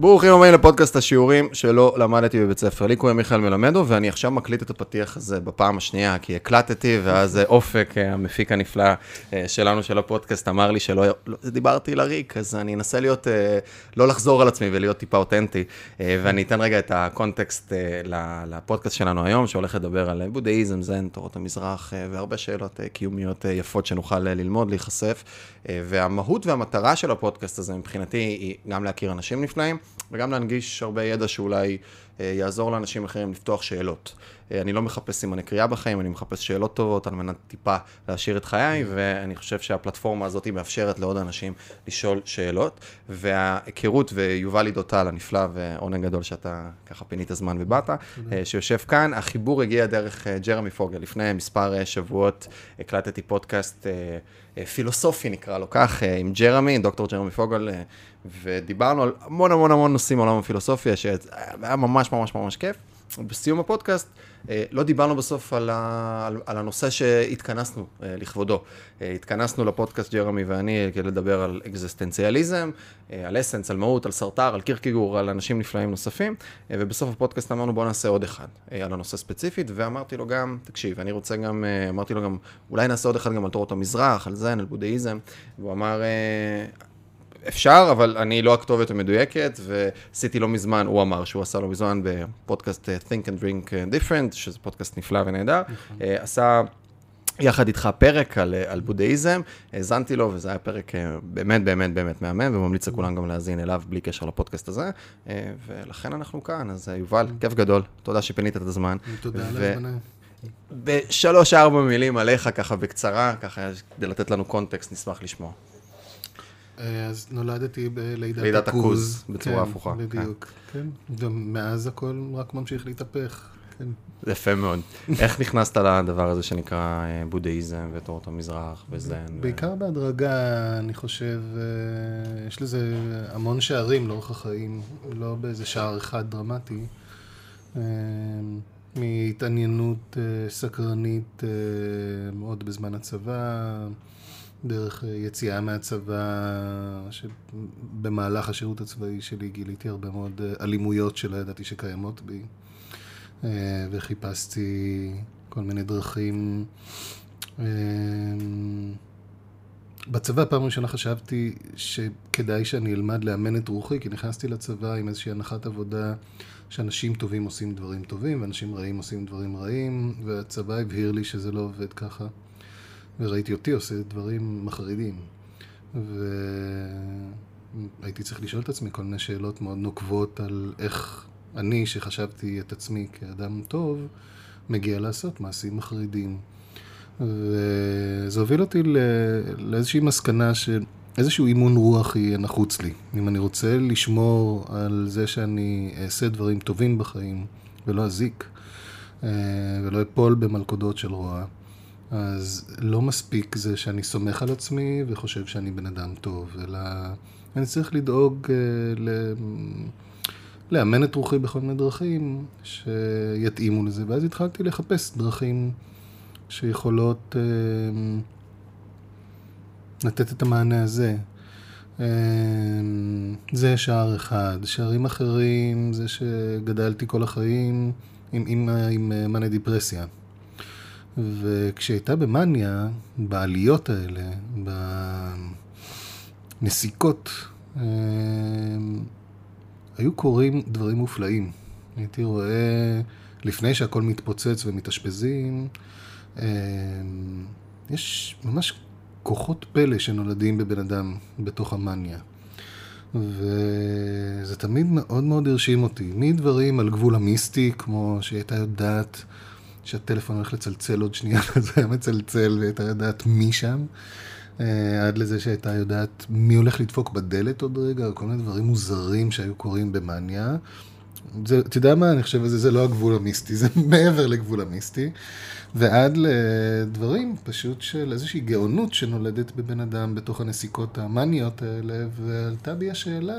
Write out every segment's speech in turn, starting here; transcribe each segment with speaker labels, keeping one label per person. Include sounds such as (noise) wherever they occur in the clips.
Speaker 1: ברוכים הבאים לפודקאסט השיעורים שלא למדתי בבית ספר. לי קוראים מיכאל מלמדו, ואני עכשיו מקליט את הפתיח הזה בפעם השנייה, כי הקלטתי, ואז אופק, המפיק הנפלא אה, שלנו של הפודקאסט, אמר לי שלא לא, דיברתי לריק, אז אני אנסה להיות, אה, לא לחזור על עצמי ולהיות טיפה אותנטי, אה, ואני אתן רגע את הקונטקסט לפודקאסט שלנו היום, שהולך לדבר על בודהיזם, זן, תורות המזרח, והרבה שאלות קיומיות יפות שנוכל ללמוד, להיחשף, והמהות והמטרה של הפודקאסט הזה מבחינתי היא גם להכיר אנשים נפלאים. וגם להנגיש הרבה ידע שאולי אה, יעזור לאנשים אחרים לפתוח שאלות. אה, אני לא מחפש סימני קריאה בחיים, אני מחפש שאלות טובות על מנת טיפה להשאיר את חיי, ואני חושב שהפלטפורמה הזאת מאפשרת לעוד אנשים לשאול שאלות. וההיכרות, ויובל עידוטל הנפלא, ועונג גדול שאתה ככה פינית זמן ובאת, אה, שיושב כאן, החיבור הגיע דרך ג'רמי פוגל. לפני מספר שבועות הקלטתי פודקאסט פילוסופי נקרא לו כך, עם ג'רמי, דוקטור ג'רמי פוגל, ודיברנו על המון המון המון נושאים מעולם הפילוסופיה, שהיה ממש ממש ממש כיף. בסיום הפודקאסט, אה, לא דיברנו בסוף על, ה, על, הנושא שהתכנסנו אה, לכבודו. אה, התכנסנו לפודקאסט ג'רמי ואני כדי לדבר על אקזיסטנציאליזם, על essence, על מהות, על סארטר, על קירקיגור, על אנשים נפלאים נוספים, ובסוף הפודקאסט אמרנו בוא נעשה עוד אחד על הנושא ספציפית, ואמרתי לו גם, תקשיב, אני רוצה גם, אמרתי לו גם, אולי נעשה עוד אחד גם על תורות המזרח, על זן, על בודהיזם, והוא אמר, אפשר, אבל אני לא הכתובת המדויקת, ועשיתי לא מזמן, הוא אמר שהוא עשה לא מזמן בפודקאסט אה, Think and Drink Different, שזה פודקאסט נפלא ונהדר, נכון. אה, עשה... יחד איתך פרק על, אה, על בודהיזם, האזנתי לו, וזה היה פרק באמת באמת באמת מהמם, וממליץ לכולם גם להאזין אליו בלי קשר לפודקאסט הזה, ולכן אנחנו כאן, אז יובל, כיף גדול, תודה שפינית את הזמן.
Speaker 2: תודה על ההזמנה.
Speaker 1: בשלוש-ארבע מילים עליך, ככה בקצרה, ככה כדי לתת לנו קונטקסט, נשמח לשמוע.
Speaker 2: אז נולדתי בלידת
Speaker 1: לידת הכוז, בצורה
Speaker 2: כן,
Speaker 1: הפוכה.
Speaker 2: בדיוק, כן. כן. ומאז הכל רק ממשיך להתהפך, כן.
Speaker 1: זה יפה מאוד. איך נכנסת לדבר הזה שנקרא אה, בודהיזם ותורות המזרח וזן?
Speaker 2: בעיקר בהדרגה, אני חושב, אה, יש לזה המון שערים לאורך החיים, לא באיזה שער אחד דרמטי. אה, מהתעניינות סקרנית מאוד בזמן הצבא, דרך אה, יציאה מהצבא, שבמהלך השירות הצבאי שלי גיליתי הרבה מאוד אה, אלימויות שלא ידעתי שקיימות בי, אה, וחיפשתי כל מיני דרכים. בצבא פעם ראשונה חשבתי שכדאי שאני אלמד לאמן את רוחי, כי נכנסתי לצבא עם איזושהי הנחת עבודה שאנשים טובים עושים דברים טובים, ואנשים רעים עושים דברים רעים, והצבא הבהיר לי שזה לא עובד ככה. וראיתי אותי עושה דברים מחרידים. והייתי צריך לשאול את עצמי כל מיני שאלות מאוד נוקבות על איך אני, שחשבתי את עצמי כאדם טוב, מגיע לעשות מעשים מחרידים. וזה הוביל אותי לאיזושהי מסקנה שאיזשהו אימון רוח יהיה נחוץ לי. אם אני רוצה לשמור על זה שאני אעשה דברים טובים בחיים ולא אזיק אה, ולא אפול במלכודות של רוע, אז לא מספיק זה שאני סומך על עצמי וחושב שאני בן אדם טוב, אלא אני צריך לדאוג uh, ל... לאמן את רוחי בכל מיני דרכים שיתאימו לזה, ואז התחלתי לחפש דרכים שיכולות uh, לתת את המענה הזה. Uh, זה שער אחד. שערים אחרים זה שגדלתי כל החיים עם אימא עם מאניה דיפרסיה. וכשהייתה במאניה, בעליות האלה, בנסיקות, אה, היו קורים דברים מופלאים. הייתי רואה, לפני שהכל מתפוצץ ומתאשפזים, אה, יש ממש כוחות פלא שנולדים בבן אדם בתוך המאניה. וזה תמיד מאוד מאוד הרשים אותי. מדברים על גבול המיסטי, כמו שהיא הייתה יודעת שהטלפון הולך לצלצל עוד שנייה, (laughs) אז היה מצלצל והייתה יודעת מי שם. אה, עד לזה שהייתה יודעת מי הולך לדפוק בדלת עוד רגע, כל מיני דברים מוזרים שהיו קורים במאניה. אתה יודע מה, אני חושב שזה לא הגבול המיסטי, זה (laughs) מעבר לגבול המיסטי. ועד לדברים פשוט של איזושהי גאונות שנולדת בבן אדם בתוך הנסיקות המאניות האלה, ועלתה בי השאלה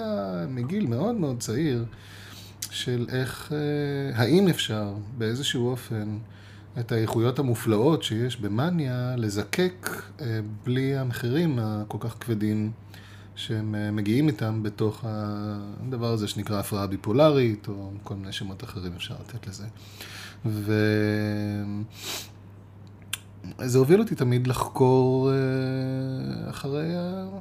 Speaker 2: מגיל מאוד מאוד צעיר, של איך, אה, האם אפשר באיזשהו אופן את האיכויות המופלאות שיש במאניה, לזקק אה, בלי המחירים הכל כך כבדים שהם אה, מגיעים איתם בתוך הדבר הזה שנקרא הפרעה ביפולרית, או כל מיני שמות אחרים אפשר לתת לזה. ו... זה הוביל אותי תמיד לחקור אה, אחרי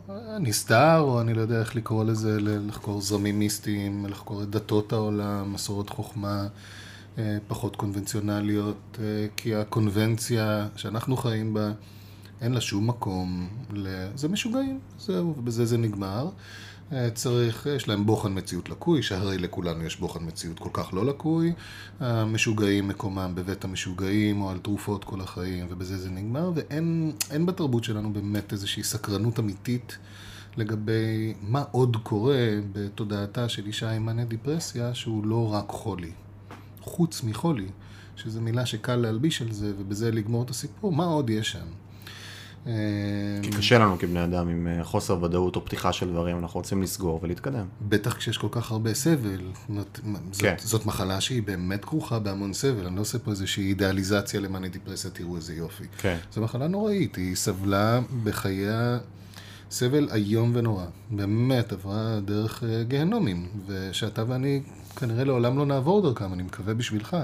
Speaker 2: הנסתר, או אני לא יודע איך לקרוא לזה, לחקור זרמים מיסטיים, לחקור את דתות העולם, מסורות חוכמה פחות קונבנציונליות, אה, כי הקונבנציה שאנחנו חיים בה, אין לה שום מקום, זה משוגעים, זהו, ובזה זה נגמר. אה, צריך, יש להם בוחן מציאות לקוי, שהרי לכולנו יש בוחן מציאות כל כך לא לקוי. המשוגעים מקומם בבית המשוגעים או על תרופות כל החיים, ובזה זה נגמר, ואין בתרבות שלנו באמת איזושהי סקרנות אמיתית לגבי מה עוד קורה בתודעתה של אישה עם מנה דיפרסיה, שהוא לא רק חולי. חוץ מחולי, שזו מילה שקל להלביש על זה, ובזה לגמור את הסיפור, מה עוד יש שם?
Speaker 1: כי קשה לנו כבני אדם עם אה, חוסר ודאות או פתיחה של דברים, אנחנו רוצים לסגור ולהתקדם.
Speaker 2: בטח כשיש כל כך הרבה סבל. זאת, כן. זאת מחלה שהיא באמת כרוכה בהמון סבל, אני לא עושה פה איזושהי אידיאליזציה למאני דיפרסיה, תראו איזה יופי. כן. זו מחלה נוראית, היא סבלה בחייה סבל איום ונורא. באמת עברה דרך אה, גיהנומים, ושאתה ואני כנראה לעולם לא נעבור דרכם, אני מקווה בשבילך.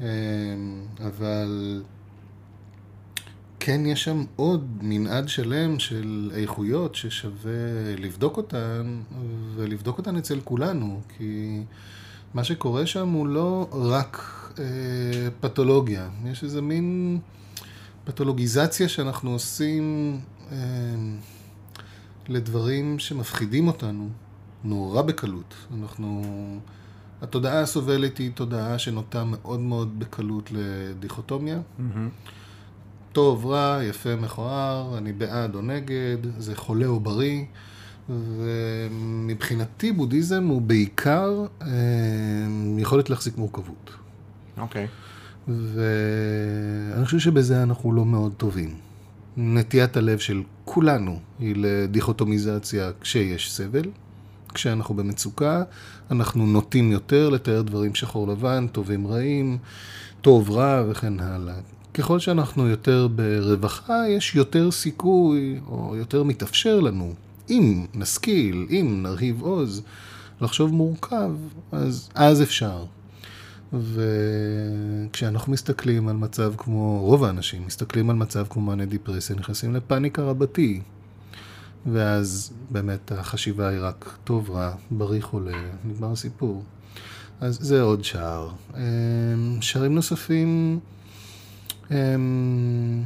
Speaker 2: אה, אבל... כן יש שם עוד מנעד שלם של איכויות ששווה לבדוק אותן, ולבדוק אותן אצל כולנו, כי מה שקורה שם הוא לא רק אה, פתולוגיה, יש איזה מין פתולוגיזציה שאנחנו עושים אה, לדברים שמפחידים אותנו נורא בקלות. אנחנו... התודעה הסובלת היא תודעה שנוטה מאוד מאוד בקלות לדיכוטומיה. Mm-hmm. טוב, רע, יפה, מכוער, אני בעד או נגד, זה חולה או בריא. ומבחינתי בודהיזם הוא בעיקר אה, יכולת להחזיק מורכבות.
Speaker 1: אוקיי. Okay.
Speaker 2: ואני חושב שבזה אנחנו לא מאוד טובים. נטיית הלב של כולנו היא לדיכוטומיזציה כשיש סבל. כשאנחנו במצוקה, אנחנו נוטים יותר לתאר דברים שחור לבן, טובים רעים, טוב רע וכן הלאה. ככל שאנחנו יותר ברווחה, יש יותר סיכוי, או יותר מתאפשר לנו, אם נשכיל, אם נרהיב עוז, לחשוב מורכב, אז, אז אפשר. וכשאנחנו מסתכלים על מצב כמו, רוב האנשים מסתכלים על מצב כמו מענה דיפרסיה, נכנסים לפאניקה רבתי. ואז באמת החשיבה היא רק טוב, רע, בריא, חולה, נגמר הסיפור. אז זה עוד שער. אמ, שערים נוספים... אמ,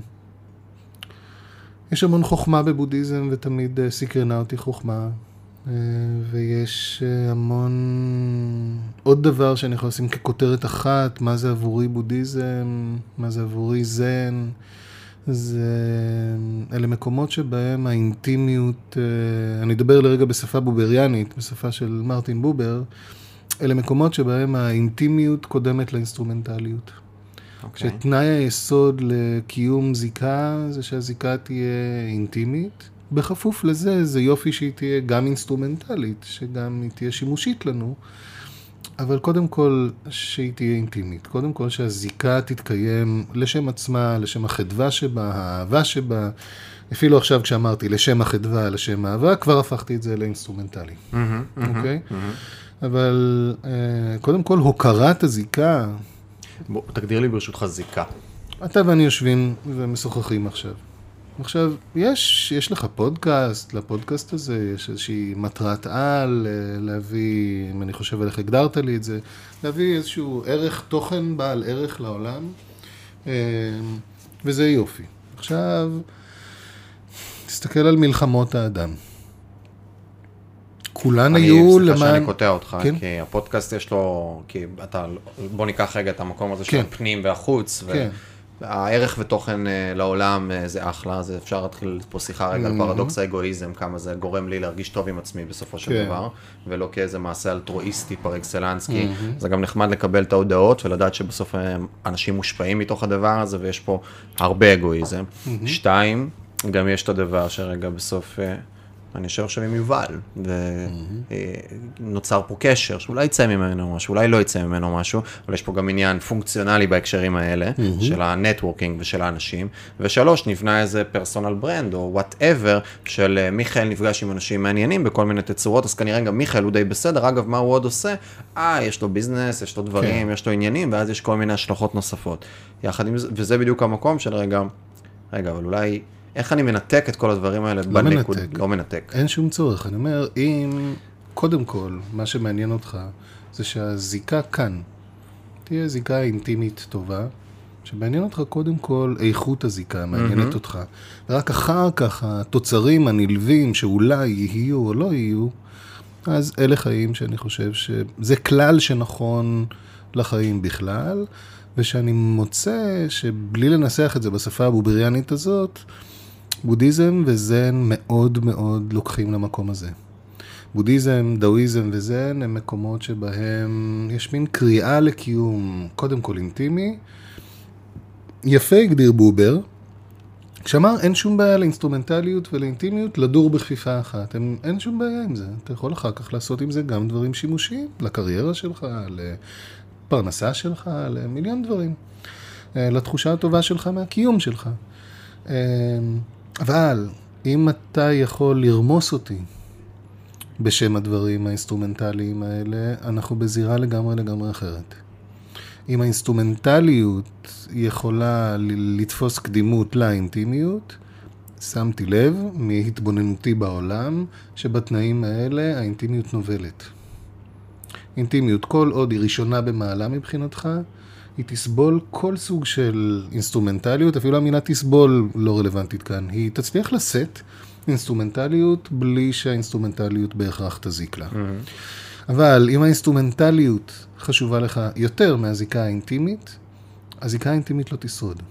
Speaker 2: יש המון חוכמה בבודהיזם ותמיד אה, סקרנה אותי חוכמה. אה, ויש אה, המון... עוד דבר שאני יכול לשים ככותרת אחת, מה זה עבורי בודהיזם, מה זה עבורי זן. זה... אלה מקומות שבהם האינטימיות, אני אדבר לרגע בשפה בובריאנית, בשפה של מרטין בובר, אלה מקומות שבהם האינטימיות קודמת לאינסטרומנטליות. Okay. אוקיי. שתנאי היסוד לקיום זיקה זה שהזיקה תהיה אינטימית. בכפוף לזה, זה יופי שהיא תהיה גם אינסטרומנטלית, שגם היא תהיה שימושית לנו, אבל קודם כל שהיא תהיה אינטימית. קודם כל שהזיקה תתקיים לשם עצמה, לשם החדווה שבה, האהבה שבה. אפילו עכשיו כשאמרתי לשם החדווה, לשם האהבה, כבר הפכתי את זה לאינסטרומנטלי. אוקיי? Mm-hmm, okay? mm-hmm. אבל uh, קודם כל הוקרת הזיקה
Speaker 1: בוא, תגדיר לי ברשותך זיקה.
Speaker 2: אתה ואני יושבים ומשוחחים עכשיו. עכשיו, יש, יש לך פודקאסט, לפודקאסט הזה יש איזושהי מטרת על, אה, להביא, אם אני חושב על איך הגדרת לי את זה, להביא איזשהו ערך, תוכן בעל ערך לעולם, אה, וזה יופי. עכשיו, תסתכל על מלחמות האדם. כולן היו
Speaker 1: למען... סליחה שאני קוטע אותך, כן? כי הפודקאסט יש לו, כי אתה, בוא ניקח רגע את המקום הזה כן. של הפנים והחוץ, כן. והערך ותוכן אה, לעולם אה, זה אחלה, זה אפשר להתחיל פה שיחה רגע. על פרדוקס האגואיזם, כמה זה גורם לי להרגיש טוב עם עצמי בסופו של כן. דבר, ולא כאיזה מעשה אלטרואיסטי par excellence, כי mm-hmm. זה גם נחמד לקבל את ההודעות ולדעת שבסוף אה, אנשים מושפעים מתוך הדבר הזה, ויש פה הרבה אגואיזם. Mm-hmm. שתיים, גם יש את הדבר שרגע בסוף... אני יושב עכשיו עם יובל, ונוצר פה קשר, שאולי יצא ממנו משהו, אולי לא יצא ממנו משהו, אבל יש פה גם עניין פונקציונלי בהקשרים האלה, של ה networking ושל האנשים, ושלוש, נבנה איזה personal brand, או whatever, של אה, מיכאל נפגש עם אנשים מעניינים בכל מיני תצורות, אז כנראה גם מיכאל הוא די בסדר, אגב, מה הוא עוד עושה? אה, יש לו ביזנס, יש לו דברים, כן. יש לו עניינים, ואז יש כל מיני השלכות נוספות. יחד עם זה, וזה בדיוק המקום של רגע, רגע, אבל אולי... איך אני מנתק את כל הדברים האלה?
Speaker 2: לא בנקוד, מנתק. לא מנתק. אין שום צורך. אני אומר, אם קודם כל, מה שמעניין אותך, זה שהזיקה כאן תהיה זיקה אינטימית טובה, שמעניין אותך קודם כל איכות הזיקה, מעניינת mm-hmm. אותך. ורק אחר כך התוצרים הנלווים שאולי יהיו או לא יהיו, אז אלה חיים שאני חושב שזה כלל שנכון לחיים בכלל, ושאני מוצא שבלי לנסח את זה בשפה הבובריאנית הזאת, בודהיזם וזן מאוד מאוד לוקחים למקום הזה. בודהיזם, דאואיזם וזן הם מקומות שבהם יש מין קריאה לקיום, קודם כל אינטימי. יפה הגדיר בובר, כשאמר אין שום בעיה לאינסטרומנטליות ולאינטימיות לדור בכפיפה אחת. אין, אין שום בעיה עם זה. אתה יכול אחר כך לעשות עם זה גם דברים שימושיים, לקריירה שלך, לפרנסה שלך, למיליון דברים. אה, לתחושה הטובה שלך מהקיום שלך. אבל אם אתה יכול לרמוס אותי בשם הדברים האינסטרומנטליים האלה, אנחנו בזירה לגמרי לגמרי אחרת. אם האינסטרומנטליות יכולה לתפוס קדימות לאינטימיות, שמתי לב מהתבוננותי בעולם שבתנאים האלה האינטימיות נובלת. אינטימיות, כל עוד היא ראשונה במעלה מבחינתך, היא תסבול כל סוג של אינסטרומנטליות, אפילו המילה תסבול לא רלוונטית כאן. היא תצליח לשאת אינסטרומנטליות בלי שהאינסטרומנטליות בהכרח תזיק לה. Mm-hmm. אבל אם האינסטרומנטליות חשובה לך יותר מהזיקה האינטימית, הזיקה האינטימית לא תשרוד.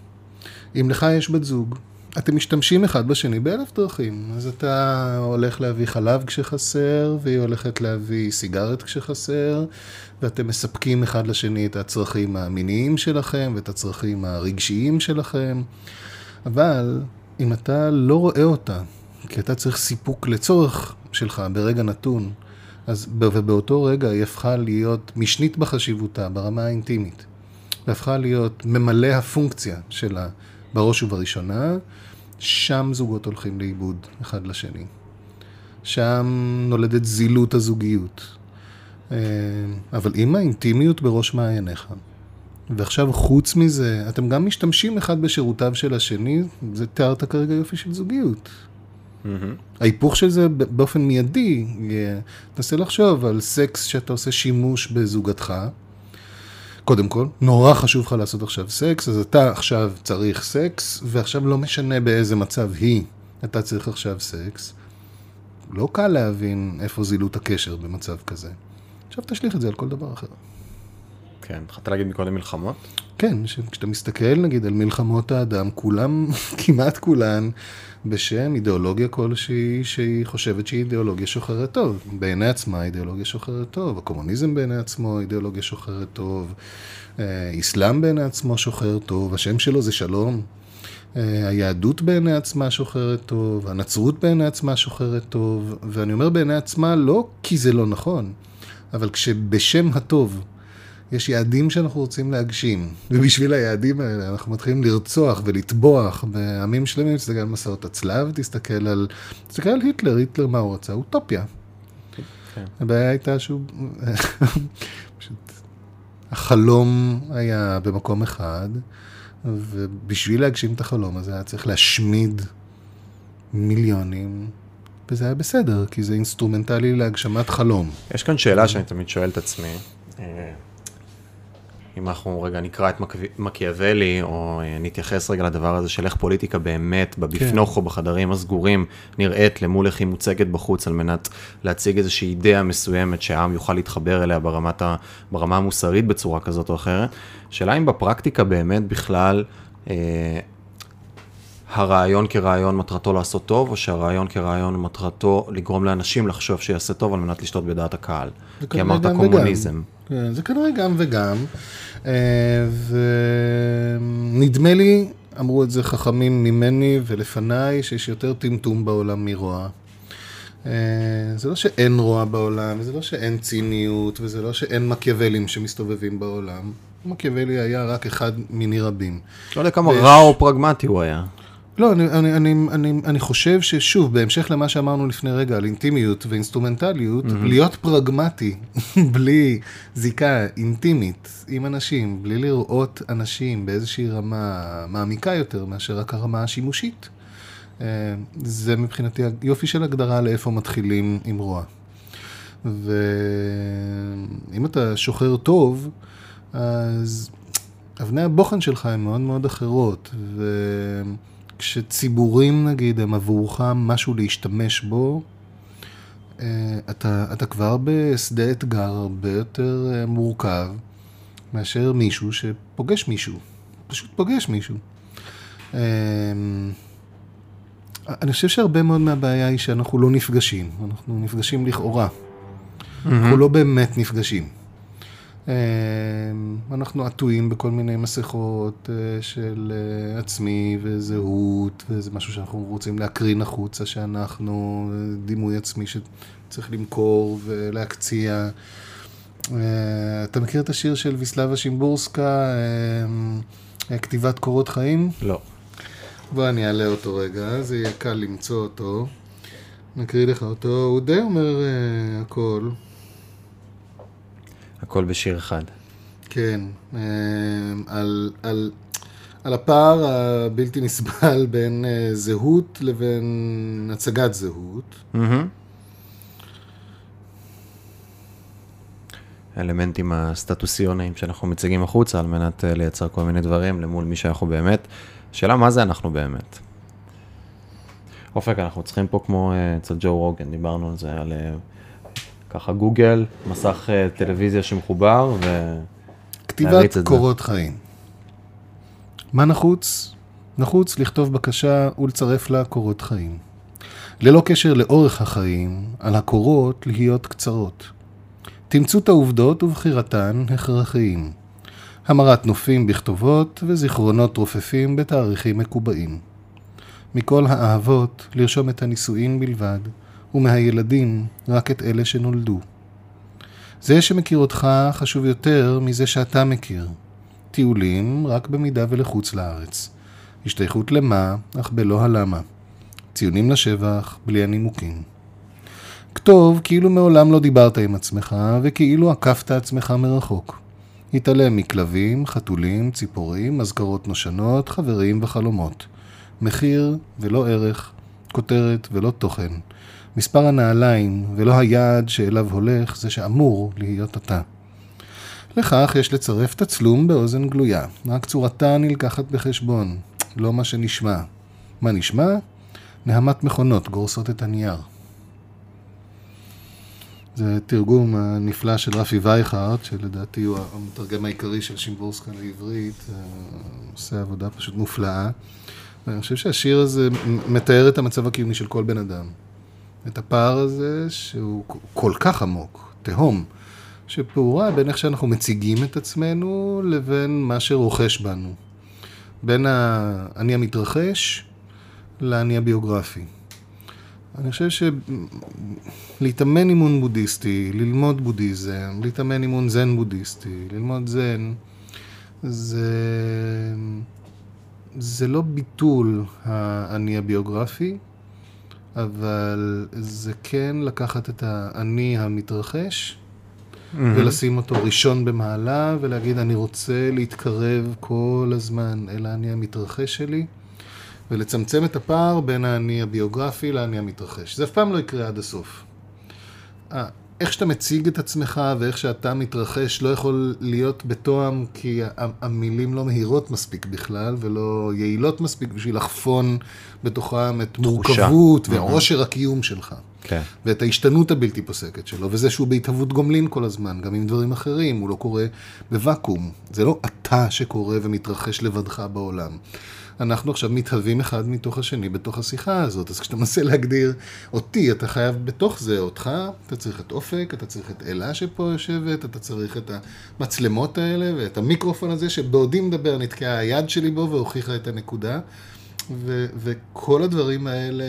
Speaker 2: אם לך יש בת זוג, אתם משתמשים אחד בשני באלף דרכים. אז אתה הולך להביא חלב כשחסר, והיא הולכת להביא סיגרת כשחסר, ואתם מספקים אחד לשני את הצרכים המיניים שלכם ואת הצרכים הרגשיים שלכם. אבל אם אתה לא רואה אותה, כי אתה צריך סיפוק לצורך שלך ברגע נתון, אז ובאותו רגע היא הפכה להיות משנית בחשיבותה ברמה האינטימית, והפכה להיות ממלא הפונקציה שלה בראש ובראשונה, שם זוגות הולכים לאיבוד אחד לשני. שם נולדת זילות הזוגיות. אה, אבל אם האינטימיות בראש מעייניך, ועכשיו חוץ מזה, אתם גם משתמשים אחד בשירותיו של השני, זה תיארת כרגע יופי של זוגיות. Mm-hmm. ההיפוך של זה באופן מיידי, תנסה לחשוב על סקס שאתה עושה שימוש בזוגתך. קודם כל, נורא חשוב לך לעשות עכשיו סקס, אז אתה עכשיו צריך סקס, ועכשיו לא משנה באיזה מצב היא, אתה צריך עכשיו סקס. לא קל להבין איפה זילות הקשר במצב כזה. עכשיו תשליך את זה על כל דבר אחר.
Speaker 1: כן, התחלת להגיד מקודם מלחמות?
Speaker 2: כן, כשאתה מסתכל נגיד על מלחמות האדם, כולם, (laughs) כמעט כולן, בשם אידיאולוגיה כלשהי שהיא חושבת שהיא אידיאולוגיה שוחרת טוב. בעיני עצמה אידיאולוגיה שוחרת טוב, הקומוניזם בעיני עצמו אידיאולוגיה שוחרת טוב, איסלאם אה, בעיני עצמו שוחר טוב, השם שלו זה שלום. אה, היהדות בעיני עצמה שוחרת טוב, הנצרות בעיני עצמה שוחרת טוב, ואני אומר בעיני עצמה לא כי זה לא נכון, אבל כשבשם הטוב יש יעדים שאנחנו רוצים להגשים, ובשביל היעדים האלה אנחנו מתחילים לרצוח ולטבוח בעמים שלמים, תסתכל על מסעות הצלב, תסתכל על, תסתכל על היטלר, היטלר מה הוא רצה? אוטופיה. כן. הבעיה הייתה שהוא, פשוט, החלום היה במקום אחד, ובשביל להגשים את החלום הזה היה צריך להשמיד מיליונים. וזה היה בסדר, כי זה אינסטרומנטלי להגשמת חלום.
Speaker 1: יש כאן שאלה שאני תמיד שואל את עצמי. אם אנחנו רגע נקרא את מקיאוולי, או אה, נתייחס רגע לדבר הזה של איך פוליטיקה באמת, בבפנוך כן. או בחדרים הסגורים, נראית למול איך היא מוצגת בחוץ, על מנת להציג איזושהי אידאה מסוימת שהעם יוכל להתחבר אליה ברמת ה, ברמה המוסרית בצורה כזאת או אחרת. שאלה אם בפרקטיקה באמת בכלל, אה, הרעיון כרעיון מטרתו לעשות טוב, או שהרעיון כרעיון מטרתו לגרום לאנשים לחשוב שיעשה טוב על מנת לשתות בדעת הקהל. כי אמרת קומוניזם. וגם.
Speaker 2: כן, זה כנראה גם וגם. אה, ונדמה לי, אמרו את זה חכמים ממני ולפניי, שיש יותר טמטום בעולם מרוע. אה, זה לא שאין רוע בעולם, וזה לא שאין ציניות, וזה לא שאין מקיאוולים שמסתובבים בעולם. מקיאוולי היה רק אחד מיני רבים.
Speaker 1: לא יודע כמה רע או פרגמטי הוא היה.
Speaker 2: לא, אני, אני, אני, אני, אני חושב ששוב, בהמשך למה שאמרנו לפני רגע על אינטימיות ואינסטרומנטליות, mm-hmm. להיות פרגמטי, (laughs) בלי זיקה אינטימית עם אנשים, בלי לראות אנשים באיזושהי רמה מעמיקה יותר מאשר רק הרמה השימושית, אה, זה מבחינתי יופי של הגדרה לאיפה מתחילים עם רוע. ואם אתה שוחר טוב, אז אבני הבוחן שלך הן מאוד מאוד אחרות. ו... כשציבורים נגיד הם עבורך משהו להשתמש בו, אה, אתה, אתה כבר בשדה אתגר הרבה יותר אה, מורכב מאשר מישהו שפוגש מישהו, פשוט פוגש מישהו. אה, אני חושב שהרבה מאוד מהבעיה היא שאנחנו לא נפגשים, אנחנו נפגשים לכאורה. Mm-hmm. אנחנו לא באמת נפגשים. אמ, אנחנו עטויים בכל מיני מסכות אה, של אה, עצמי וזהות, וזה משהו שאנחנו רוצים להקרין החוצה, שאנחנו אה, דימוי עצמי שצריך למכור ולהקציע. אתה מכיר את השיר של ויסלבה שימבורסקה, כתיבת קורות חיים?
Speaker 1: לא.
Speaker 2: בוא אני אעלה אותו רגע, זה יהיה קל למצוא אותו. נקריא לך אותו, הוא די אומר הכל.
Speaker 1: הכל בשיר אחד.
Speaker 2: כן, אה, על, על, על הפער הבלתי נסבל בין אה, זהות לבין הצגת זהות.
Speaker 1: האלמנטים הסטטוסיוניים שאנחנו מציגים החוצה על מנת אה, לייצר כל מיני דברים למול מי שאנחנו באמת. השאלה מה זה אנחנו באמת. אופק, אנחנו צריכים פה כמו אצל ג'ו רוגן, דיברנו על זה, על ככה גוגל, מסך אה, טלוויזיה שמחובר ו...
Speaker 2: כתיבת קורות חיים. מה נחוץ? נחוץ לכתוב בקשה ולצרף לה קורות חיים. ללא קשר לאורך החיים, על הקורות להיות קצרות. תמצות העובדות ובחירתן הכרחיים. המרת נופים בכתובות וזיכרונות רופפים בתאריכים מקובעים. מכל האהבות, לרשום את הנישואין בלבד, ומהילדים רק את אלה שנולדו. זה שמכיר אותך חשוב יותר מזה שאתה מכיר. טיולים רק במידה ולחוץ לארץ. השתייכות למה, אך בלא הלמה. ציונים לשבח, בלי הנימוקים. כתוב כאילו מעולם לא דיברת עם עצמך, וכאילו עקפת עצמך מרחוק. התעלם מכלבים, חתולים, ציפורים, אזכרות נושנות, חברים וחלומות. מחיר ולא ערך, כותרת ולא תוכן. מספר הנעליים ולא היעד שאליו הולך זה שאמור להיות אתה. לכך יש לצרף תצלום באוזן גלויה, רק צורתה נלקחת בחשבון, לא מה שנשמע. מה נשמע? נהמת מכונות גורסות את הנייר. זה תרגום הנפלא של רפי וייכרט, שלדעתי הוא המתרגם העיקרי של שימבורסקה לעברית, אה, עושה עבודה פשוט מופלאה. ואני חושב שהשיר הזה מתאר את המצב הקיומי של כל בן אדם. את הפער הזה שהוא כל כך עמוק, תהום, שפעורה בין איך שאנחנו מציגים את עצמנו לבין מה שרוכש בנו. בין האני המתרחש לאני הביוגרפי. אני חושב שלהתאמן אימון בודהיסטי, ללמוד בודהיזם, להתאמן אימון זן בודהיסטי, ללמוד זן, זה, זה לא ביטול האני הביוגרפי, אבל זה כן לקחת את האני המתרחש mm-hmm. ולשים אותו ראשון במעלה ולהגיד אני רוצה להתקרב כל הזמן אל האני המתרחש שלי ולצמצם את הפער בין האני הביוגרפי לאני המתרחש. זה אף פעם לא יקרה עד הסוף. איך שאתה מציג את עצמך ואיך שאתה מתרחש לא יכול להיות בתואם כי המילים לא מהירות מספיק בכלל ולא יעילות מספיק בשביל לחפון בתוכם את מורכבות ועושר הקיום שלך. כן. ואת ההשתנות הבלתי פוסקת שלו, וזה שהוא בהתהוות גומלין כל הזמן, גם עם דברים אחרים, הוא לא קורה בוואקום. זה לא אתה שקורה ומתרחש לבדך בעולם. אנחנו עכשיו מתהווים אחד מתוך השני בתוך השיחה הזאת. אז כשאתה מנסה להגדיר אותי, אתה חייב בתוך זה אותך, אתה צריך את אופק, אתה צריך את אלה שפה יושבת, אתה צריך את המצלמות האלה ואת המיקרופון הזה, שבעודי מדבר נתקעה היד שלי בו והוכיחה את הנקודה. ו- וכל הדברים האלה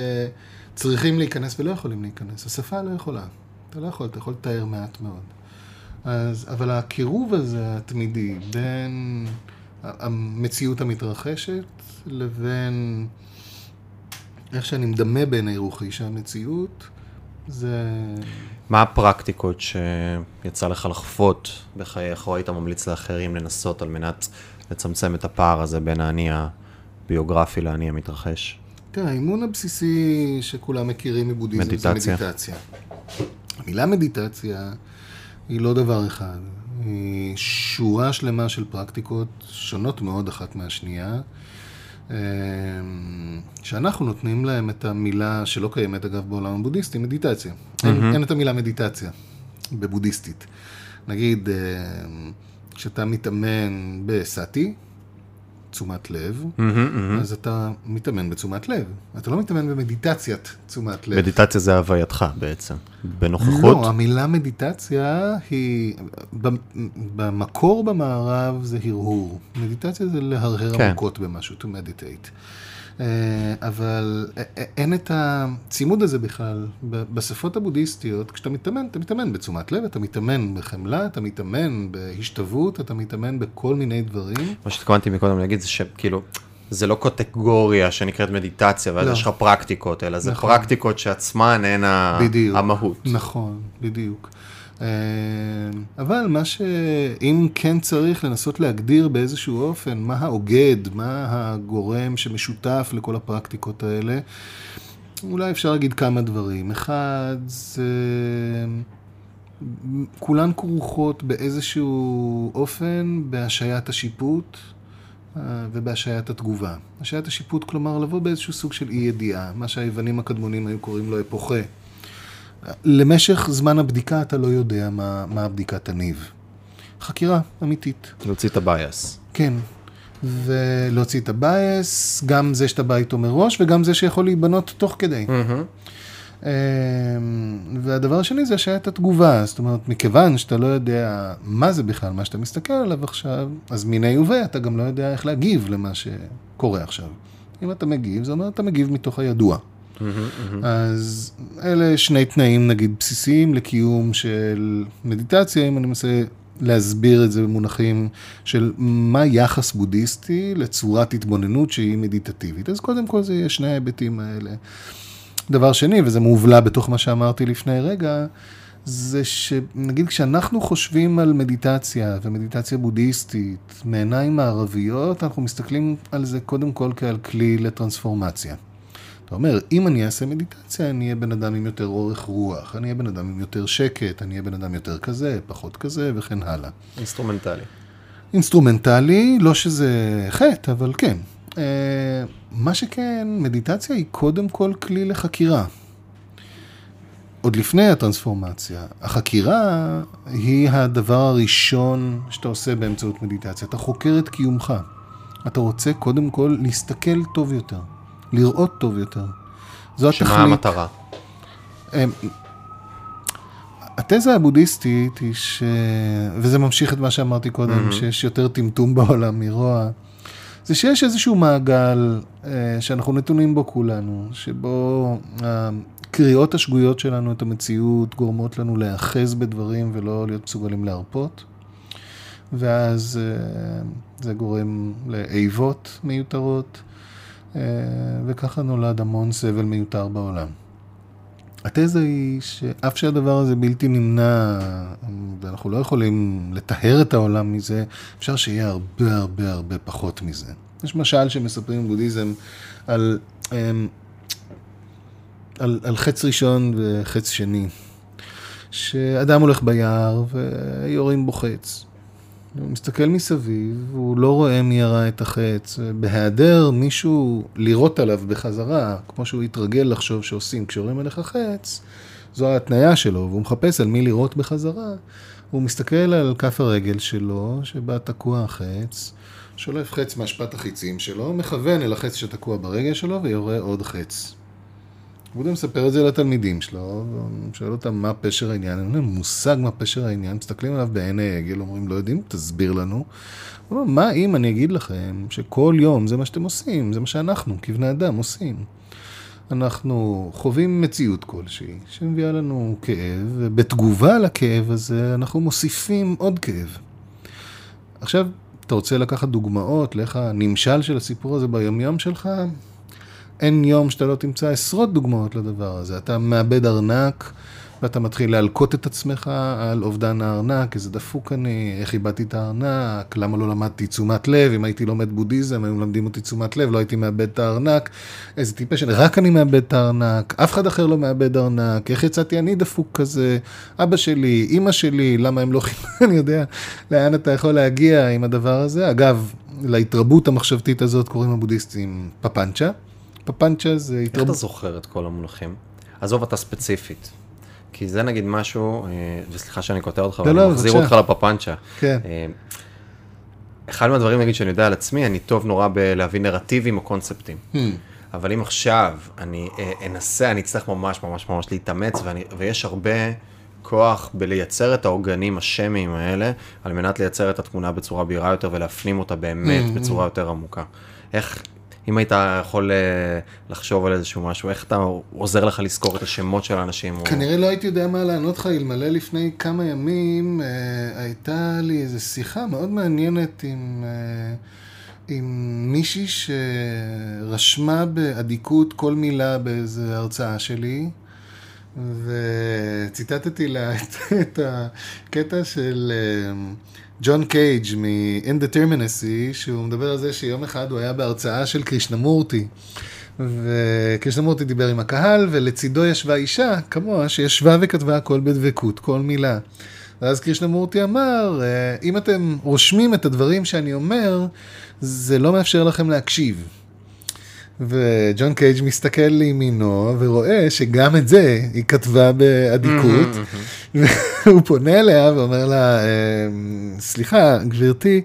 Speaker 2: צריכים להיכנס ולא יכולים להיכנס. השפה לא יכולה. אתה לא יכול, אתה יכול לתאר מעט מאוד. אז, אבל הקירוב הזה התמידי בין המציאות המתרחשת לבין איך שאני מדמה בעיני רוחי שהמציאות זה...
Speaker 1: מה הפרקטיקות שיצא לך לחוות בחייך, או היית ממליץ לאחרים לנסות על מנת לצמצם את הפער הזה בין האני הביוגרפי לאני המתרחש?
Speaker 2: תראה, האימון הבסיסי שכולם מכירים מבודהיזם. זה מדיטציה. המילה מדיטציה היא לא דבר אחד, שורה שלמה של פרקטיקות שונות מאוד אחת מהשנייה, אה, שאנחנו נותנים להם את המילה שלא קיימת אגב בעולם הבודהיסטי, מדיטציה. אין, אין את המילה מדיטציה בבודהיסטית. נגיד, אה, כשאתה מתאמן בסאטי, תשומת לב, אז אתה מתאמן בתשומת לב. אתה לא מתאמן במדיטציית תשומת לב.
Speaker 1: מדיטציה זה הווייתך בעצם, בנוכחות.
Speaker 2: לא, המילה מדיטציה היא, במקור במערב זה הרהור. מדיטציה זה להרהר
Speaker 1: כן.
Speaker 2: עמוקות במשהו, to meditate. אה, אבל אין את הצימוד הזה בכלל. בשפות הבודהיסטיות, כשאתה מתאמן, אתה מתאמן בתשומת לב, אתה מתאמן בחמלה, אתה מתאמן בהשתוות, אתה מתאמן בכל מיני דברים.
Speaker 1: מה שהתכוונתי מקודם להגיד זה שכאילו, זה לא קטגוריה שנקראת מדיטציה, ואז
Speaker 2: לא.
Speaker 1: יש לך פרקטיקות, אלא זה
Speaker 2: נכון.
Speaker 1: פרקטיקות שעצמן הן
Speaker 2: בדיוק.
Speaker 1: המהות.
Speaker 2: נכון, בדיוק. אה, אבל מה שאם כן צריך לנסות להגדיר באיזשהו אופן מה האוגד, מה הגורם שמשותף לכל הפרקטיקות האלה, אולי אפשר להגיד כמה דברים. אחד, זה... כולן כרוכות באיזשהו אופן בהשעיית השיפוט ובהשעיית התגובה. השעיית השיפוט, כלומר, לבוא באיזשהו סוג של אי ידיעה, מה שהיוונים הקדמונים היו קוראים לו אפוכה. למשך זמן הבדיקה אתה לא יודע מה, מה הבדיקה תניב. חקירה אמיתית.
Speaker 1: להוציא את ה bias.
Speaker 2: כן. ולהוציא את ה bias, גם זה שאתה בא איתו מראש, וגם זה שיכול להיבנות תוך כדי. אמ, והדבר השני זה השעיית התגובה, זאת אומרת, מכיוון שאתה לא יודע מה זה בכלל, מה שאתה מסתכל עליו עכשיו, אז מניה וביה אתה גם לא יודע איך להגיב למה שקורה עכשיו. אם אתה מגיב, זה אומר אתה מגיב מתוך הידוע. אז אלה שני תנאים נגיד בסיסיים לקיום של מדיטציה, אם אני מנסה להסביר את זה במונחים של מה יחס בודהיסטי לצורת התבוננות שהיא מדיטטיבית. אז קודם כל זה יהיה שני ההיבטים האלה. דבר שני, וזה מובלע בתוך מה שאמרתי לפני רגע, זה שנגיד כשאנחנו חושבים על מדיטציה ומדיטציה בודהיסטית מעיניים מערביות, אנחנו מסתכלים על זה קודם כל כעל כלי לטרנספורמציה. אתה אומר, אם אני אעשה מדיטציה, אני אהיה בן אדם עם יותר אורך רוח, אני אהיה בן אדם עם יותר שקט, אני אהיה בן אדם יותר כזה, פחות כזה, וכן הלאה.
Speaker 1: אינסטרומנטלי.
Speaker 2: אינסטרומנטלי, לא שזה חטא, אבל כן. אה, מה שכן, מדיטציה היא קודם כל כלי לחקירה. עוד לפני הטרנספורמציה. החקירה היא הדבר הראשון שאתה עושה באמצעות מדיטציה. אתה חוקר את קיומך. אתה רוצה קודם כל להסתכל טוב יותר, לראות טוב יותר. זו התכלית.
Speaker 1: שמה המטרה?
Speaker 2: אמ, התזה הבודהיסטית היא ש... וזה ממשיך את מה שאמרתי קודם, mm-hmm. שיש יותר טמטום בעולם מרוע, זה שיש איזשהו מעגל אה, שאנחנו נתונים בו כולנו, שבו הקריאות השגויות שלנו את המציאות גורמות לנו להיאחז בדברים ולא להיות מסוגלים להרפות. ואז אה, זה גורם לאיבות מיותרות, אה, וככה נולד המון סבל מיותר בעולם. התזה היא שאף שהדבר הזה בלתי נמנע, ואנחנו לא יכולים לטהר את העולם מזה, אפשר שיהיה הרבה הרבה הרבה פחות מזה. יש משל שמספרים בבודהיזם על, אמ, על, על חץ ראשון וחץ שני, שאדם הולך ביער ויורים בו חץ. הוא מסתכל מסביב, הוא לא רואה מי ירה את החץ, בהיעדר מישהו לירות עליו בחזרה, כמו שהוא התרגל לחשוב שעושים כשיורים עליך חץ, זו ההתניה שלו, והוא מחפש על מי לירות בחזרה, הוא מסתכל על כף הרגל שלו, שבה תקוע החץ, שולף חץ מאשפת החיצים שלו, מכוון אל החץ שתקוע ברגל שלו ויורה עוד חץ. בודה מספר את זה לתלמידים שלו, שואל אותם מה פשר העניין, אין להם מושג מה פשר העניין, מסתכלים עליו בעיני עגל, אומרים לא יודעים, תסביר לנו. הוא אומר, מה אם אני אגיד לכם שכל יום זה מה שאתם עושים, זה מה שאנחנו כבני אדם עושים. אנחנו חווים מציאות כלשהי שמביאה לנו כאב, ובתגובה לכאב הזה אנחנו מוסיפים עוד כאב. עכשיו, אתה רוצה לקחת דוגמאות לאיך הנמשל של הסיפור הזה ביומיום שלך? אין יום שאתה לא תמצא עשרות דוגמאות לדבר הזה. אתה מאבד ארנק, ואתה מתחיל להלקות את עצמך על אובדן הארנק, איזה דפוק אני, איך איבדתי את הארנק, למה לא למדתי תשומת לב, אם הייתי לומד בודהיזם, היו מלמדים אותי תשומת לב, לא הייתי מאבד את הארנק, איזה טיפש, רק אני מאבד את הארנק, אף אחד אחר לא מאבד ארנק, איך יצאתי אני דפוק כזה, אבא שלי, אימא שלי, למה הם לא חינוך, (laughs) אני יודע לאן אתה יכול להגיע עם הדבר הזה. אגב, להתרבות המחשבתית הזאת קוראים הבודהיסטים פפנצ'ה. פפנצ'ה זה
Speaker 1: איך
Speaker 2: התרבות...
Speaker 1: אתה זוכר את כל המונחים? עזוב אתה ספציפית. כי זה נגיד משהו, אה, וסליחה שאני קוטע אותך, אבל
Speaker 2: לא,
Speaker 1: אני מחזיר
Speaker 2: בבקשה.
Speaker 1: אותך לפפנצ'ה.
Speaker 2: כן.
Speaker 1: אה, אחד מהדברים, נגיד, שאני יודע על עצמי, אני טוב נורא בלהביא נרטיבים או קונספטים.
Speaker 2: Hmm.
Speaker 1: אבל אם עכשיו אני אה, אנסה, אני אצטרך ממש ממש ממש להתאמץ, ואני, ויש הרבה כוח בלייצר את העוגנים השמיים האלה, על מנת לייצר את התמונה בצורה בהירה יותר ולהפנים אותה באמת
Speaker 2: Mm-hmm.
Speaker 1: בצורה יותר עמוקה. איך, אם היית יכול אה, לחשוב על איזשהו משהו, איך אתה עוזר לך לזכור את השמות של האנשים? או...
Speaker 2: כנראה לא הייתי יודע מה לענות לך, אלמלא לפני כמה ימים אה, הייתה לי איזו שיחה מאוד מעניינת עם, אה, עם מישהי שרשמה באדיקות כל מילה באיזו הרצאה שלי, וציטטתי לה את, את הקטע של אה, ג'ון קייג' מ-Indeterminacy, שהוא מדבר על זה שיום אחד הוא היה בהרצאה של קרישנמורטי. וקרישנמורטי דיבר עם הקהל, ולצידו ישבה אישה, כמוה, שישבה וכתבה הכל בדבקות, כל מילה. ואז קרישנמורטי אמר, "אה, אם אתם רושמים את הדברים שאני אומר, זה לא מאפשר לכם להקשיב. וג'ון קייג' מסתכל לימינו ורואה שגם את זה היא כתבה באדיקות. והוא פונה אליה ואומר לה, "אה, סליחה, גברתי,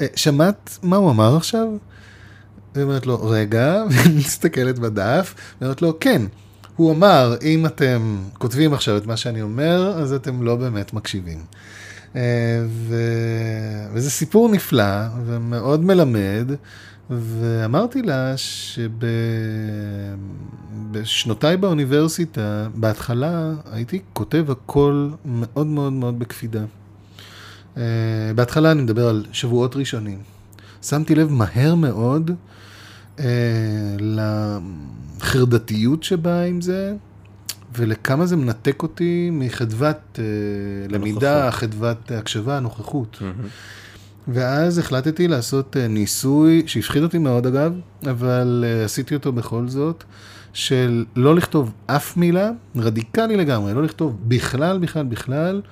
Speaker 2: אה, שמעת מה הוא אמר עכשיו? והיא אומרת לו, רגע, (laughs) והיא מסתכלת בדף, ואומרת לו, כן. הוא אמר, אם אתם כותבים עכשיו את מה שאני אומר, אז אתם לא באמת מקשיבים. אה, ו... וזה סיפור נפלא ומאוד מלמד, ואמרתי לה שבשנותיי באוניברסיטה, בהתחלה הייתי כותב הכל מאוד מאוד מאוד בקפידה. אה, בהתחלה אני מדבר על שבועות ראשונים. שמתי לב מהר מאוד אה, לחרדתיות שבאה עם זה, ולכמה זה מנתק אותי מחדוות אה, למידה, חדוות הקשבה, נוכחות.
Speaker 1: מהמם.
Speaker 2: ואז החלטתי לעשות אה, ניסוי, שהפחיד אותי מאוד אגב, אבל אה, עשיתי אותו בכל זאת, של לא לכתוב אף מילה, רדיקלי לגמרי, לא לכתוב בכלל, בכלל, בכלל,